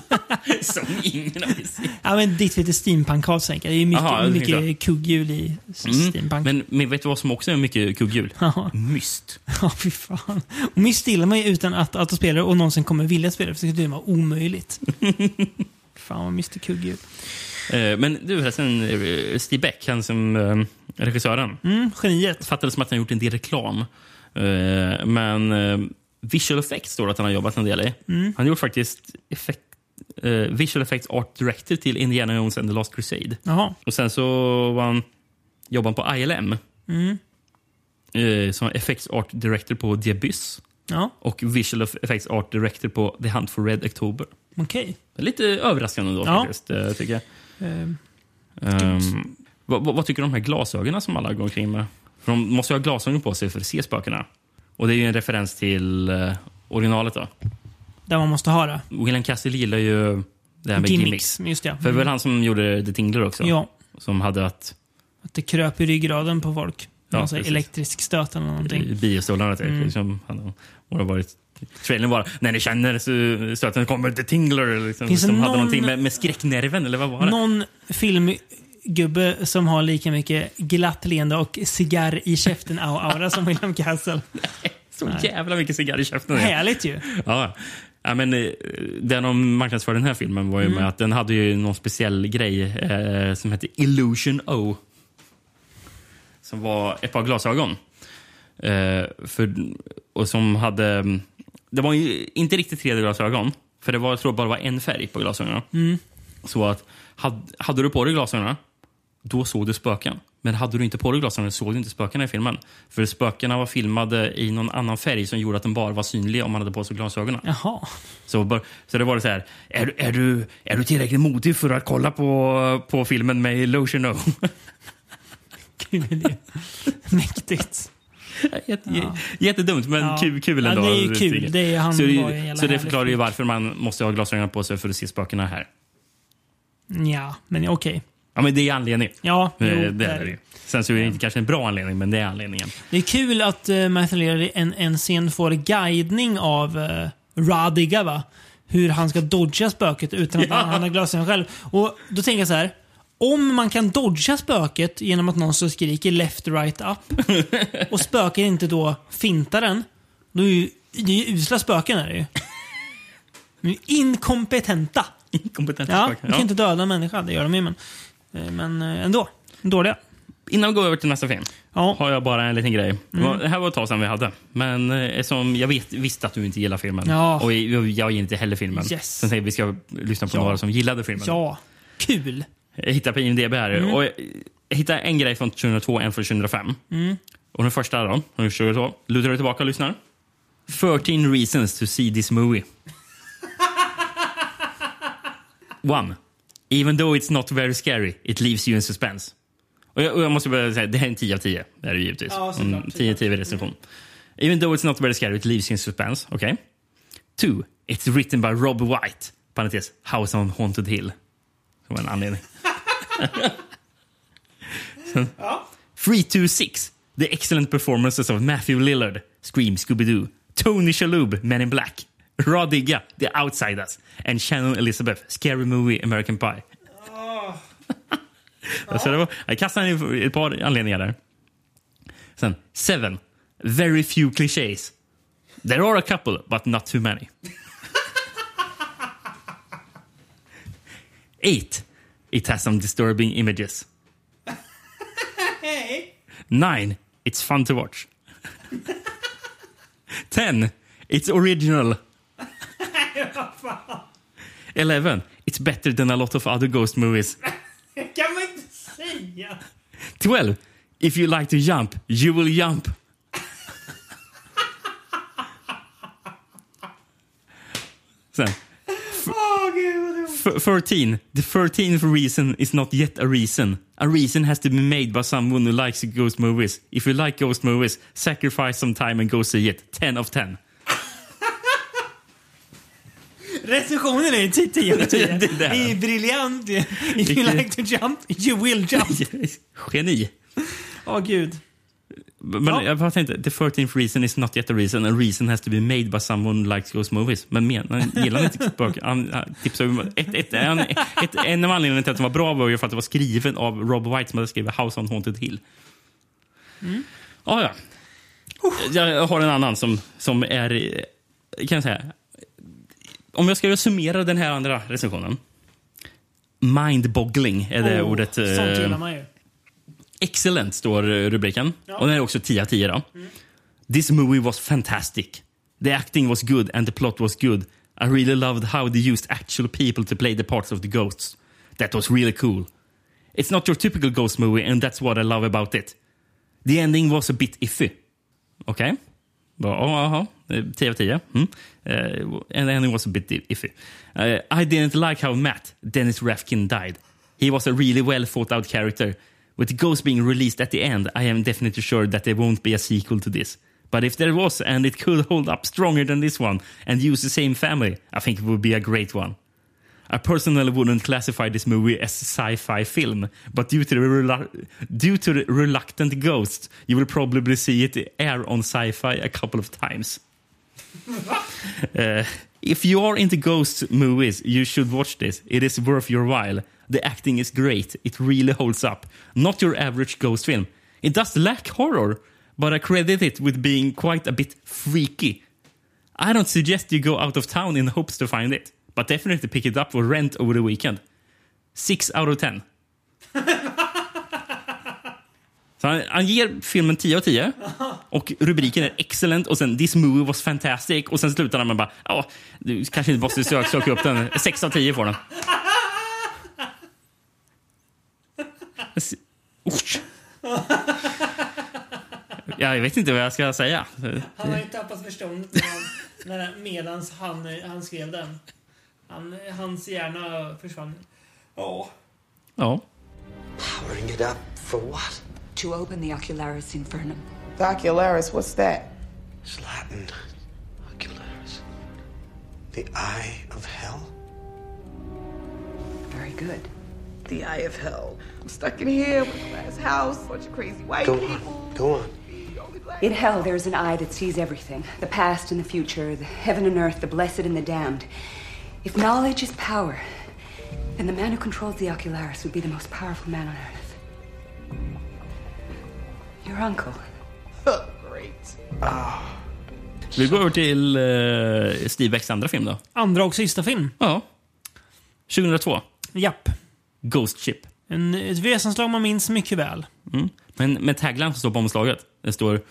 som ingen har sett. Ja, men ditt lite steampunk-hat, tänker jag. Det är mycket, Aha, mycket kugghjul i Mm. steampunk. Men, men vet du vad som också är mycket kugghjul? Ja. Myst. Ja, fy fan. Och Myst gillar man ju utan att autospelare och någonsin kommer vilja spela för det skulle vara omöjligt. fan vad Mr Kugghjul. Eh, Men du förresten, eh, Steve Beck, han som eh, regissören. Mm, geniet. fattade som att han gjort en del reklam. Eh, men visual effects står det att han har jobbat en del i. Mm. Han har gjort faktiskt effekt, eh, visual effects art director till Indiana Jones and the Last Crusade. Jaha. Och sen så var han, jobbade han på ILM. Mm. Eh, som effects art director på Abyss. Ja, Och visual effects art director på The Hunt for Red October. okej. Är lite överraskande då Ja. faktiskt, eh, tycker jag. Ehm, vad, vad, vad tycker du om de här glasögonen som alla går omkring med? För de måste ju ha glasögon på sig för att se spökena. Och det är ju en referens till eh, originalet då. där man måste ha det. William Castle gillar ju det här med gimmicks. Just det. För det var väl han som gjorde The Tingler också? Ja, Som hade att att det kröp i ryggraden på folk. Ja, precis. elektrisk stöt eller någonting. biostolarna typ. Mm. Liksom, han har varit Trailern var när ni känner stöten kommer The Tingler. Liksom, Finns det som hade någon- någonting med, med skräcknerven, eller vad var det? Någon filmgubbe som har lika mycket glatt leende och cigarr i käften au- aura som William Castle. Så jävla mycket cigarr i käften. Härligt ju. Ja. Ja, men, eh, den de marknadsförde den här filmen var ju Mm. med att den hade ju någon speciell grej eh, som hette Illusion O. Som var ett par glasögon. Eh, för, och som hade... Det var ju inte riktigt 3D-glasögon. För det var, jag tror bara var en färg på glasögonen. Mm. Så att hade, hade du på dig glasögonen, då såg du spöken. Men hade du inte på dig glasögonen såg du inte spökena i filmen. För spökena var filmade i någon annan färg som gjorde att de bara var synliga om man hade på sig glasögonen. Jaha. Så, så det var det så här, är, du- är, du, är du tillräckligt modig för att kolla på, på filmen med Illusion O? Mäktigt. Jätte, Jättedumt, men Ja. kul, kul Ja, ändå. det är ju kul. Det är- han så, det, så det förklarar ju varför man måste ha glasögonen på sig för att se spökena här. Ja, men okej. Ja, men det är anledningen. Ja, jo, Eh, det det är det. Sen så är det inte kanske en bra anledning, men det är anledningen. Det är kul att uh, Matthew Lear i en, en scen får guidning av uh, Radiga, va? Hur han ska dodga spöket utan att Ja. han, han har glasögon själv. Och då tänker jag så här. Om man kan dodga spöket genom att någon så skriker left, right, up och spöket inte då fintar den, då är ju, det är ju usla spöken är det ju. De är inkompetenta. Inkompetenta Ja, spöken. de kan inte döda en människa, det gör de ju men, eh, men eh, ändå. Dåliga. Innan vi går över till nästa film Ja. har jag bara en liten grej. Det var- Det här var ett tag sedan vi hade. Men eh, som jag vet, visste att du inte gillar filmen. Ja. Och jag, jag gillar inte heller filmen. Yes. Sen att vi ska lyssna på Ja. några som gillade filmen. Ja. Kul. Jag hittade på IMDB här. Mm. Och jag hittade en grej från 2002 och en från 2005. Mm. Och den första då, från 2002. Lutar du tillbaka och lyssnar. 13 reasons to see this movie. One. Even though it's not very scary, it leaves you in suspense. Och jag, och jag måste börja säga, det här är en 10 av 10. Det är det givetvis. Ja. Mm, 10 av 10 recension. Even though it's not very scary, it leaves you in suspense. Okay. Two. It's written by Rob White. Parentes, House on Haunted Hill. Som en anledning. Two, six. The excellent performances of Matthew Lillard, Scream, Scooby-Doo, Tony Shalhoub, Men in Black, Rod Digga, The Outsiders, and Shannon Elizabeth, Scary Movie, American Pie. Så det var, jag kastade in ett par anledningar där. Sen, seven. Very few clichés. There are a couple, but not too many. Eight. It has some disturbing images. Nine. It's fun to watch. Ten. It's original. Eleven. It's better than a lot of other ghost movies. kan man inte säga. 12. If you like to jump, you will jump. Sen. Åh, gud vad dumt. F- 13. The 13th reason is not yet a reason. A reason has to be made by someone who likes ghost movies. If you like ghost movies, sacrifice some time and go see it. 10 of 10. Recensionen är 10 av 10. Det Det där. är briljant. If you like to jump, you will jump. Geni. Åh gud. Men Ja. jag bara tänkte, the 13th reason is not yet a reason. A reason has to be made by someone likes ghost movies. Men menar, gillar inte böcker? Han tipsade om... Ett, ett, en, ett, en av anledningarna till att den var bra var ju för att det var skriven av Rob White som hade skrivit House on Haunted Hill. Mm. Ah, ja. Jag har en annan som, som är... Kan jag säga... Om jag ska summera den här andra recensionen. Mind-boggling är det Åh, ordet. eh, Sånt gillar man ju. Excellent står rubriken. Och den är också 10 av 10. Då. This movie was fantastic. The acting was good and the plot was good. I really loved how they used actual people to play the parts of the ghosts. That was really cool. It's not your typical ghost movie and that's what I love about it. The ending was a bit iffy. Okej. Ja, Jaha, Eh, 10 av 10. Mm. Uh, and the ending was a bit iffy. Uh, I didn't like how Matt, Dennis Rafkin, died. He was a really well thought out character. With Ghost being released at the end, I am definitely sure that there won't be a sequel to this. But if there was, and it could hold up stronger than this one, and use the same family, I think it would be a great one. I personally wouldn't classify this movie as a sci-fi film, but due to the, relu- due to the reluctant ghosts, you will probably see it air on sci-fi a couple of times. Uh, if you are into ghost movies, you should watch this. It is worth your while. The acting is great. It really holds up. Not your average ghost film. It does lack horror, but I credit it with being quite a bit freaky. I don't suggest you go out of town in hopes to find it, but definitely pick it up for rent over the weekend. Six out of ten. Så han, han ger filmen 10 av 10 och rubriken är excellent och sen this movie was fantastic och sen slutar han med bara ja, du kanske inte måste söka, söka upp den. 6 av 10 får den. S- Usch. Ja, jag vet inte vad jag ska säga. Han har ju tappat förståndet när han- medans han, han skrev den. Han, hans hjärna försvann. Ja. Ja. Powering it up for what? To open the Ocularis Infernum. The Ocularis, what's that? It's Latin. Ocularis. The eye of hell? Very good. The Eye of Hell. I'm stuck in here with a glass house, bunch of crazy white Go people. on. Go on. In hell, there's an eye that sees everything the past and the future, the heaven and earth, the blessed and the damned. If knowledge is power, then the man who controls the Ocularis would be the most powerful man on earth. Your uncle. Great. Vi går över till uh, Steve Becks andra film då. Andra och sista film. Ja. 2002. Japp. Ghost Ship. En, ett väsenslag man minns mycket väl. Mm. Men med tagline som står på omslaget, det står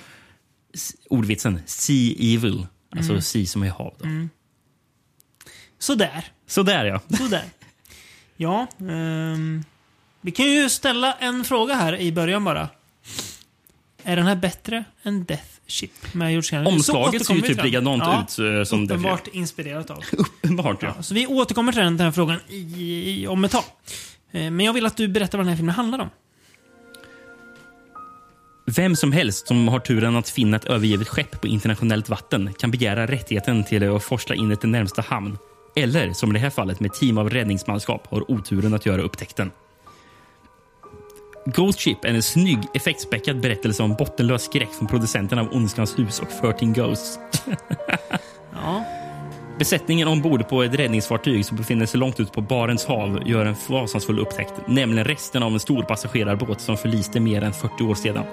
ordvitsen Sea Evil. Alltså Mm. sea som är hav. Då. Mm. Sådär. Sådär ja. Sådär. Ja, ehm, vi kan ju ställa en fråga här i början bara. Är den här bättre än Death Ship med George? Omslaget ser ju typ likadant ja, ut eh, som Death Uppenbart Ship. inspirerat av. Uppenbart ja. Så vi återkommer till den, här frågan i, om ett tag. Eh, Men jag vill att du berättar vad den här filmen handlar om. Vem som helst som har turen att finna ett övergivet skepp på internationellt vatten kan begära rättigheten till att forsla in det till närmsta hamn. Eller, som i det här fallet med team av räddningsmanskap, har oturen att göra upptäckten. Ghost Ship är en snygg, effektspäckad berättelse om bottenlös skräck från producenterna av Ondskans hus och 13 Ghosts. Ja. Besättningen ombord på ett räddningsfartyg som befinner sig långt ut på Barents hav gör en fasansfull upptäckt, nämligen resten av en stor passagerarbåt som förliste mer än 40 år sedan.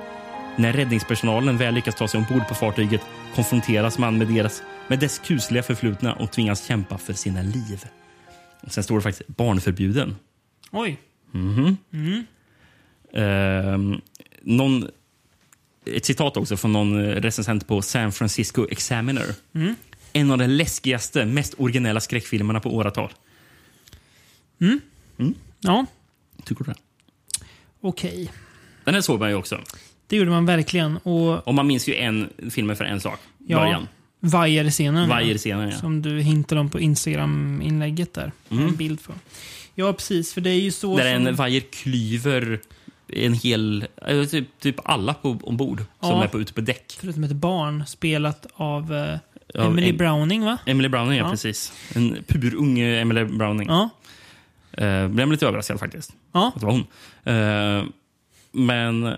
När räddningspersonalen väl lyckas ta sig ombord på fartyget konfronteras man med, deras, med dess kusliga förflutna och tvingas kämpa för sina liv. Och sen står det faktiskt barnförbjuden. Oj. Mhm. Mm. Ehm, någon, ett citat också från någon recensent på San Francisco Examiner. Mm. En av de läskigaste, mest originella skräckfilmerna på åratal. Mm. Mm. Ja, Tycker du det? okej. Den här såg man ju också. Det gjorde man verkligen. Och Och man minns ju en filmen för en sak. ja, Början. Vajer-scenen. Vajer-scenen, ja. Som du hintade om på Instagram-inlägget där. Mm. En bild på. Ja, precis. För det är ju så Där som... en vajer klyver en hel... eh, Typ, typ alla på, ombord som Ja. är på, ute på däck. Förutom ett barn spelat av eh, Av Emily Em- Browning, va? Emily Browning, ja, Ja. precis. En purung eh, Emily Browning. Ja. Uh, blev lite överraskad faktiskt. Ja. Att det var hon. Eh, men...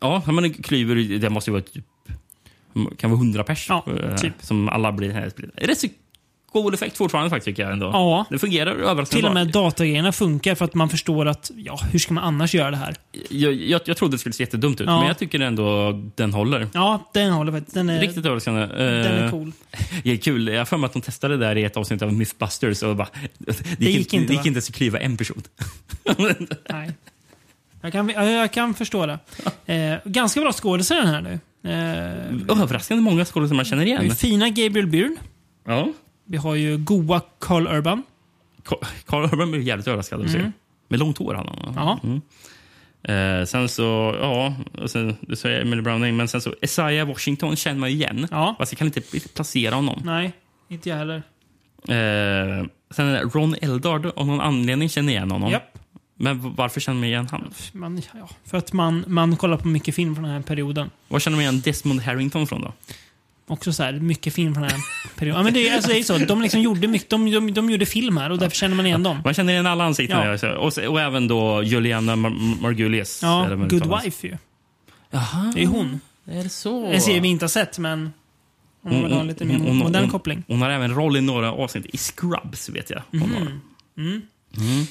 Ja, men klyver, det måste ju vara typ... Kan vara hundra pers. Ja, eh, typ. Som alla blir här. Rätt så cool effekt fortfarande faktiskt, tycker jag ändå. Ja. Det fungerar överraskande Till och med datagrejerna funkar för att man förstår att, ja, hur ska man annars göra det här? Jag, jag, jag trodde det skulle se jättedumt ut, Ja. men jag tycker ändå den håller. Ja, den håller faktiskt. Den är, Riktigt överraskande. den är Eh, cool. Det är kul. Jag har för mig att de testade det där i ett avsnitt av Mythbusters. Och bara, det, gick inte, det gick inte ens att klyva en person. Nej. Jag kan, jag, kan förstå det. Eh, ganska bra skådisar den här nu. Eh, Överraskande många skådespelare man känner igen. fina Gabriel Byrne. Ja. Vi har ju goa Carl Urban. Carl Urban blev jävligt överraskad att se. Mm. Med långt hår hade han. Mm. Eh, sen så, ja, och sen, du säger Emily Browning, men sen så Isaiah Washington känner man ju igen. Ja. Fast jag kan inte placera honom. Nej, inte jag heller. Eh, sen Ron Eldard, av någon anledning känner jag igen honom. Japp. Men varför känner man igen han? Man, ja, för att man, man kollar på mycket film från den här perioden. Var känner man igen Desmond Harrington från då? Också så här, mycket film från den här perioden. Ja, men det, alltså, det är så. De liksom gjorde mycket, de, de, de gjorde film här och därför känner man igen dem. Man känner igen alla ansikten. Ja. där, så- Och, och även då Juliana Mar- Margulies. Ja, Good uttalas. Wife ju. Jaha. Det är hon. Är det så? En serie vi inte har sett, men om man vill ha lite mer hon- modern hon- koppling. Hon har även roll i några avsnitt i Scrubs, vet jag. Mhm. Mm. Mm.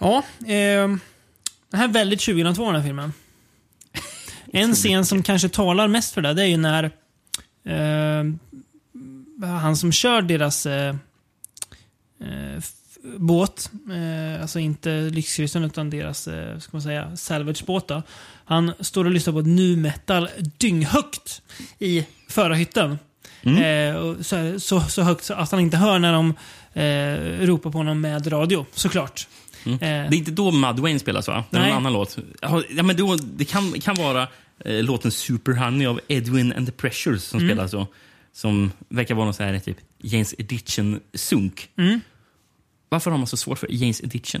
Ja, ehm, den här är väldigt 2002 den här filmen. En scen som kanske talar mest för det, det är ju när eh, han som kör deras eh, eh, båt, eh, alltså inte lyxkryssaren utan deras, eh, ska man säga, salvagebåt då. Han står och lyssnar på nu metal dynghögt i förarhytten. Eh, och så, så, så högt så att han inte hör när de eh, ropar på honom med radio, såklart. Mm. Eh, Det är inte då Mud Wayne spelas, va? Det är Nej. en annan låt. Ja, Ja, men då, det kan, kan vara eh, låten Super Honey av Edwin and the Pressures som Mm. spelas då. Som verkar vara någon så här typ James Edition-sunk. Mm. Varför har man så svårt för James Edition?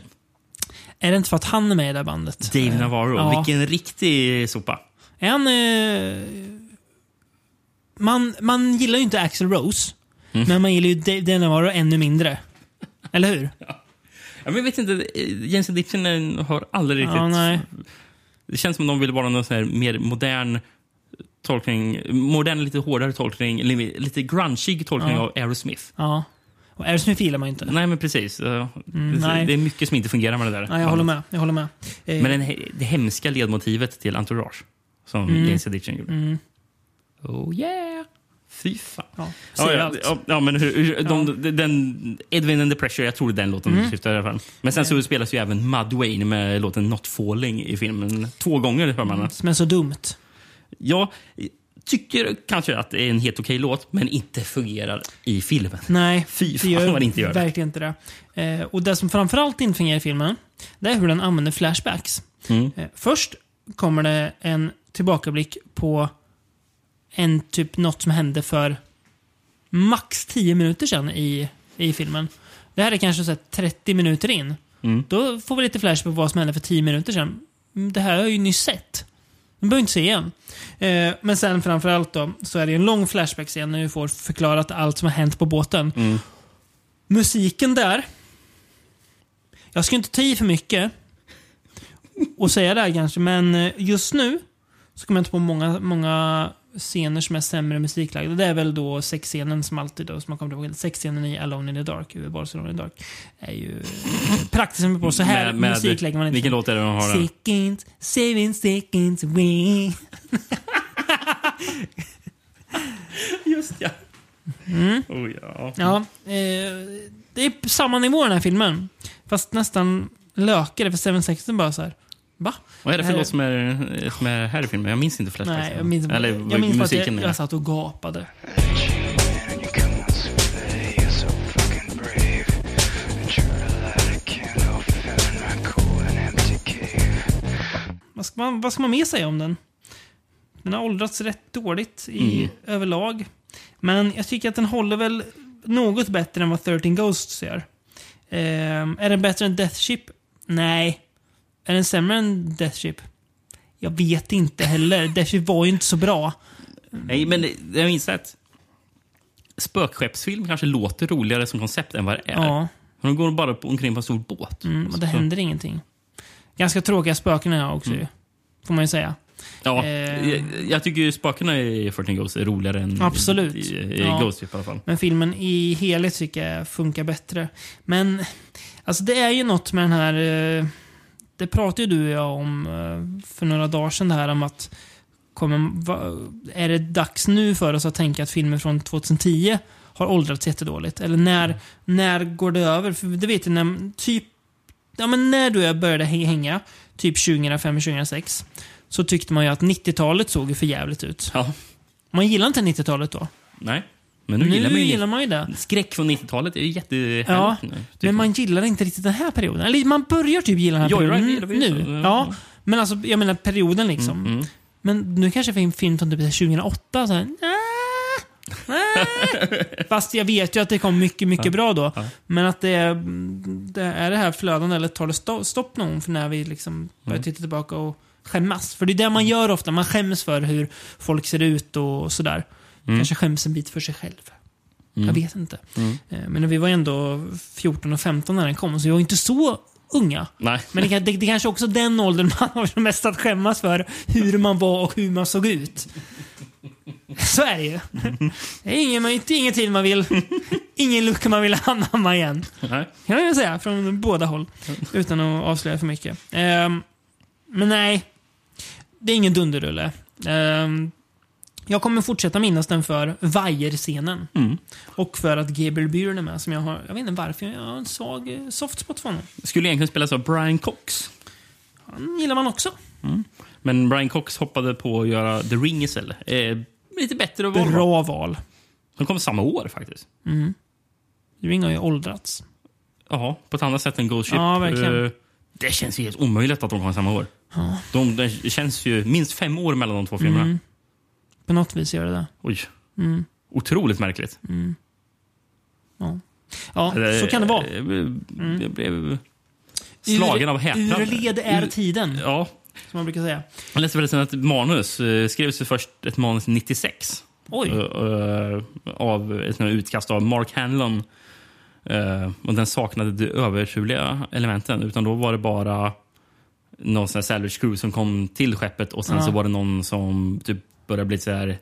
Är det inte för att han är med i det bandet? Dave Eh, Navarro, ja. vilken riktig sopa. Är han... Eh, man, man gillar ju inte Axl Rose. Mm. Men man gillar ju Dave, Dave Navarro ännu mindre. Eller hur? Ja, jag vet inte, James Edition eh, har aldrig riktigt... Ja. Det känns som de vill vara någon så här mer modern tolkning, modern lite hårdare tolkning, li- lite grungeig tolkning Ja. av Aerosmith. Ja. Och Aerosmith gillar man inte. Nej, men precis. Mm, det, nej. det är mycket som inte fungerar med det där. Nej, jag håller med. Jag håller med. Eh, Men den, det hemska ledmotivet till Entourage, som Mm. James Edition gjorde. Mm. Oh yeah! Fy fan. ja, Ja, ja, ja, ja, men hur, hur, de, den, Edwin and the Pressure, jag tror det är den låten Mm. syftar i alla fall. Men sen så spelas ju även Mud Wayne med låten Not Falling i filmen. Två gånger för man. Som är så dumt. Jag tycker kanske att det är en helt okej låt, men inte fungerar i filmen. Nej, Fy det fan gör vad det inte gör det. verkligen inte det. Eh, och det som framförallt inte fungerar i filmen, det är hur den använder flashbacks. Mm. Eh, först kommer det en tillbakablick på en typ något som hände för max 10 minuter sedan i, i filmen. Det här är kanske så här 30 minuter in. Mm. Då får vi lite flash på vad som hände för 10 minuter sedan. Mm, Det här har jag ju nyss sett. Den behöver inte se igen. Eh, men sen framförallt då, så är det en lång flashback-scen när vi får förklarat allt som har hänt på båten. Mm. Musiken där. Jag ska inte ta i för mycket och säga det här kanske, men eh, just nu så kommer jag inte på många, många scener som är sämre musiklagda. Det är väl då sexscenen som alltid då, som man kommer ihåg. Sexscenen i Alone in the Dark, i Barcelona in the Dark, är ju praktiskt på. Så här Med- med- musik lägger man inte. Vilken låt är det de har? Seconds, seven seconds away. Just ja. Mm. Oh, ja. Ja, eh, det är samma nivå i den här filmen. Fast nästan lökigare, för Seven är bara så här. Va? Vad är det för Eh, låt som är, som är här i filmen? Jag minns inte flashbacks. Nej, jag minns, Eller jag minns bara att musiken. jag, jag satt och gapade. Vad ska, man, vad ska man mer säga om den? Den har åldrats rätt dåligt i Mm. överlag. Men jag tycker att den håller väl något bättre än vad 13 Ghosts gör. Ehm, är den bättre än Death Ship? Nej. Är den sämre än Death Ship? Jag vet inte heller. Death Ship var ju inte så bra. Nej, men jag minns att spökskeppsfilm kanske låter roligare som koncept än vad det är. Ja. De går bara omkring på en stor båt. Mm, och det Så- händer ingenting. Ganska tråkiga spöken här också ju. Får man ju säga. Ja, Eh. jag, jag tycker ju spökena i 14 Ghosts är roligare än Absolut. i, i Ja. Ghost Ship i alla fall. Men filmen i helhet tycker jag funkar bättre. Men alltså det är ju något med den här... eh, Det pratade ju du och jag om eh, för några dagar sedan det här om att kommer, är det dags nu för oss att tänka att filmer från 2010 har åldrats jättedåligt? Eller när, när går det över? För det vet jag, när, typ, ja, men när du och jag började hä- hänga, typ 2005-2006, så tyckte man ju att 90-talet såg ju för jävligt ut. Ja. Man gillar inte 90-talet då. Nej, men nu, Nu gillar man ju gillar man ju det. Skräck från 90-talet är ju jättehärligt. Ja, nu, men man gillar inte riktigt den här perioden. Eller man börjar typ gilla den här Joyride perioden ju nu. så. Ja, men alltså jag menar perioden liksom. Mm, Men nu kanske det en film från typ 2008. Så här. Fast jag vet ju att det kom mycket, mycket Ja. bra då. Ja. Men att det är, det är det här flödande eller tar det sto- stopp någon för när vi liksom börjar Mm. titta tillbaka och skämmas. För det är det man gör ofta. Man skäms för hur folk ser ut och sådär. Mm. Kanske skäms en bit för sig själv. Mm. Jag vet inte. Mm. Eh, Men vi var ändå 14 och 15 när den kom, så vi var inte så unga. Nej. Men det, det, det kanske också den åldern man har som mest att skämmas för hur man var och hur man såg ut. Så är det ju. Det är ingen, inte ingen tid man vill... Ingen lucka man vill anamma igen. Nej. Kan jag säga, från båda håll. Utan att avslöja för mycket. Ehm, men nej. Det är ingen dunderrulle. Ehm, jag kommer fortsätta minnas den för vajerscenen. Mm. Och för att Gabriel Byrne är med, som jag har... Jag vet inte varför, jag har en svag eh, soft spot för honom. Skulle egentligen spelas av Brian Cox. Han gillar man också. Men Brian Cox hoppade på att göra The Ring istället. Eh, lite bättre val. Bra val. De kom samma år faktiskt. Mm. Ring har ju åldrats. Ja, på ett annat sätt än Ghost Ship. Ja, verkligen. Eh, det känns ju helt omöjligt att de kom samma år. Ja. De, det känns ju minst fem år mellan de två filmerna. Mm. På något vis gör det det. Oj. Mm. Otroligt märkligt. Mm. Ja, ja så kan det vara. Mm. Jag blev slagen av häpnad. Ur led är Ur- tiden, Ja. som man brukar säga. Jag läste förresten att manus eh, skrevs först ett manus 96. Oj. Eh, eh, av ett utkast av Mark Hanlon. Och den saknade de överturliga elementen. Utan då var det bara någon sån här salvage crew som kom till skeppet och sen Ja. så var det någon som typ började bli så här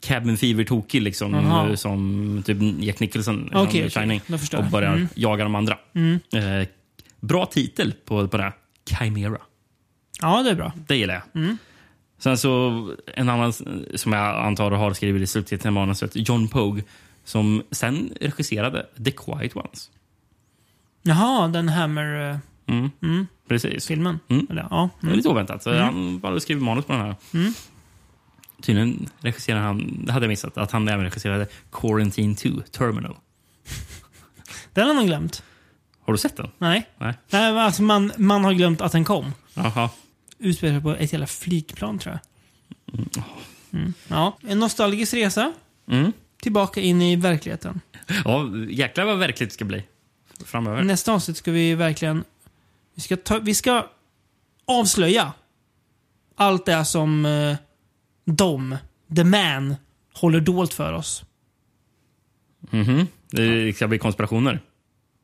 cabin fever-tokig liksom. Eh, Som typ Jack Nicholson okay, okej. Shining. Och börjar Mm. jaga de andra. Mm. Eh, bra titel på, på det här. Chimera. Ja, det är bra. Det gillar jag. Mm. Sen så en annan som jag antar har skrivit i slutet till manuset, John Pogue, som sen regisserade The Quiet Ones. Jaha, den Hammer... eh, Mm. Mm, Precis. filmen. Mm. Eller, ja. Det var lite oväntat. Så Mm. Han bara skrev manus på den här. Mm. Tydligen regisserade han, det hade jag missat, att han även regisserade Quarantine 2, Terminal. Den har man glömt. Har du sett den? Nej. Nej. Nej men alltså man, man har glömt att den kom. Jaha. Utspelar sig på ett jävla flygplan tror jag. Mm. Ja, en nostalgisk resa. Mm. Tillbaka in i verkligheten. Ja, jäklar vad verkligt det ska bli framöver. Nästa avsnitt ska vi verkligen... Vi ska, ta, vi ska avslöja allt det som eh, de, the man, håller dolt för oss. Mhm. Det ska bli konspirationer.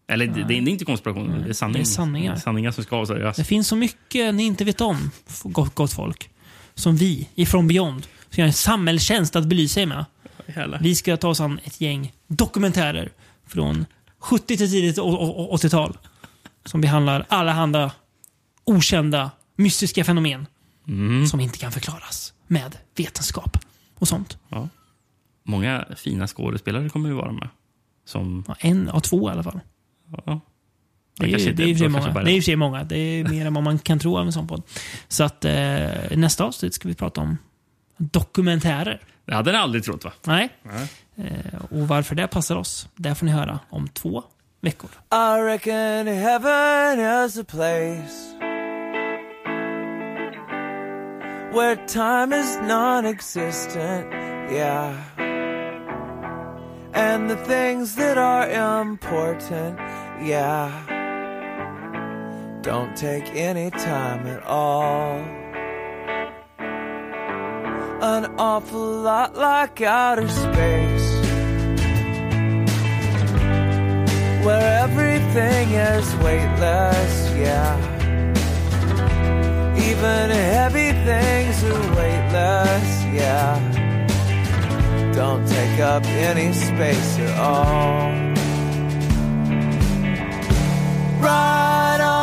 Eller det, det är inte konspirationer, det är sanning. Det är sanningar. sanningar som ska avslöjas. Det finns så mycket ni inte vet om, gott, gott folk. Som vi, ifrån Beyond, ska göra en samhällstjänst att belysa er med. Jävlar. Vi ska ta oss an ett gäng dokumentärer från 70 till tidigt å- å- å- 80-tal. Som behandlar allehanda okända, mystiska fenomen. Mm. Som inte kan förklaras med vetenskap och sånt. Ja. Många fina skådespelare kommer ju vara med. Som... Ja, en av två i alla fall. Ja. Det är, ju, det är många. bara- Det är i och för sig många. Det är mer än vad man kan tro av en sån podd. Så att eh, nästa avsnitt ska vi prata om dokumentärer. Det hade jag aldrig trott va? Nej. Nej. Eh, och varför det passar oss, det får ni höra om två veckor. I reckon heaven is a place where time is non existent, yeah. And the things that are important, yeah, don't take any time at all. An awful lot like outer space. where everything is weightless, yeah. Even heavy things are weightless, yeah. Don't take up any space at all. Right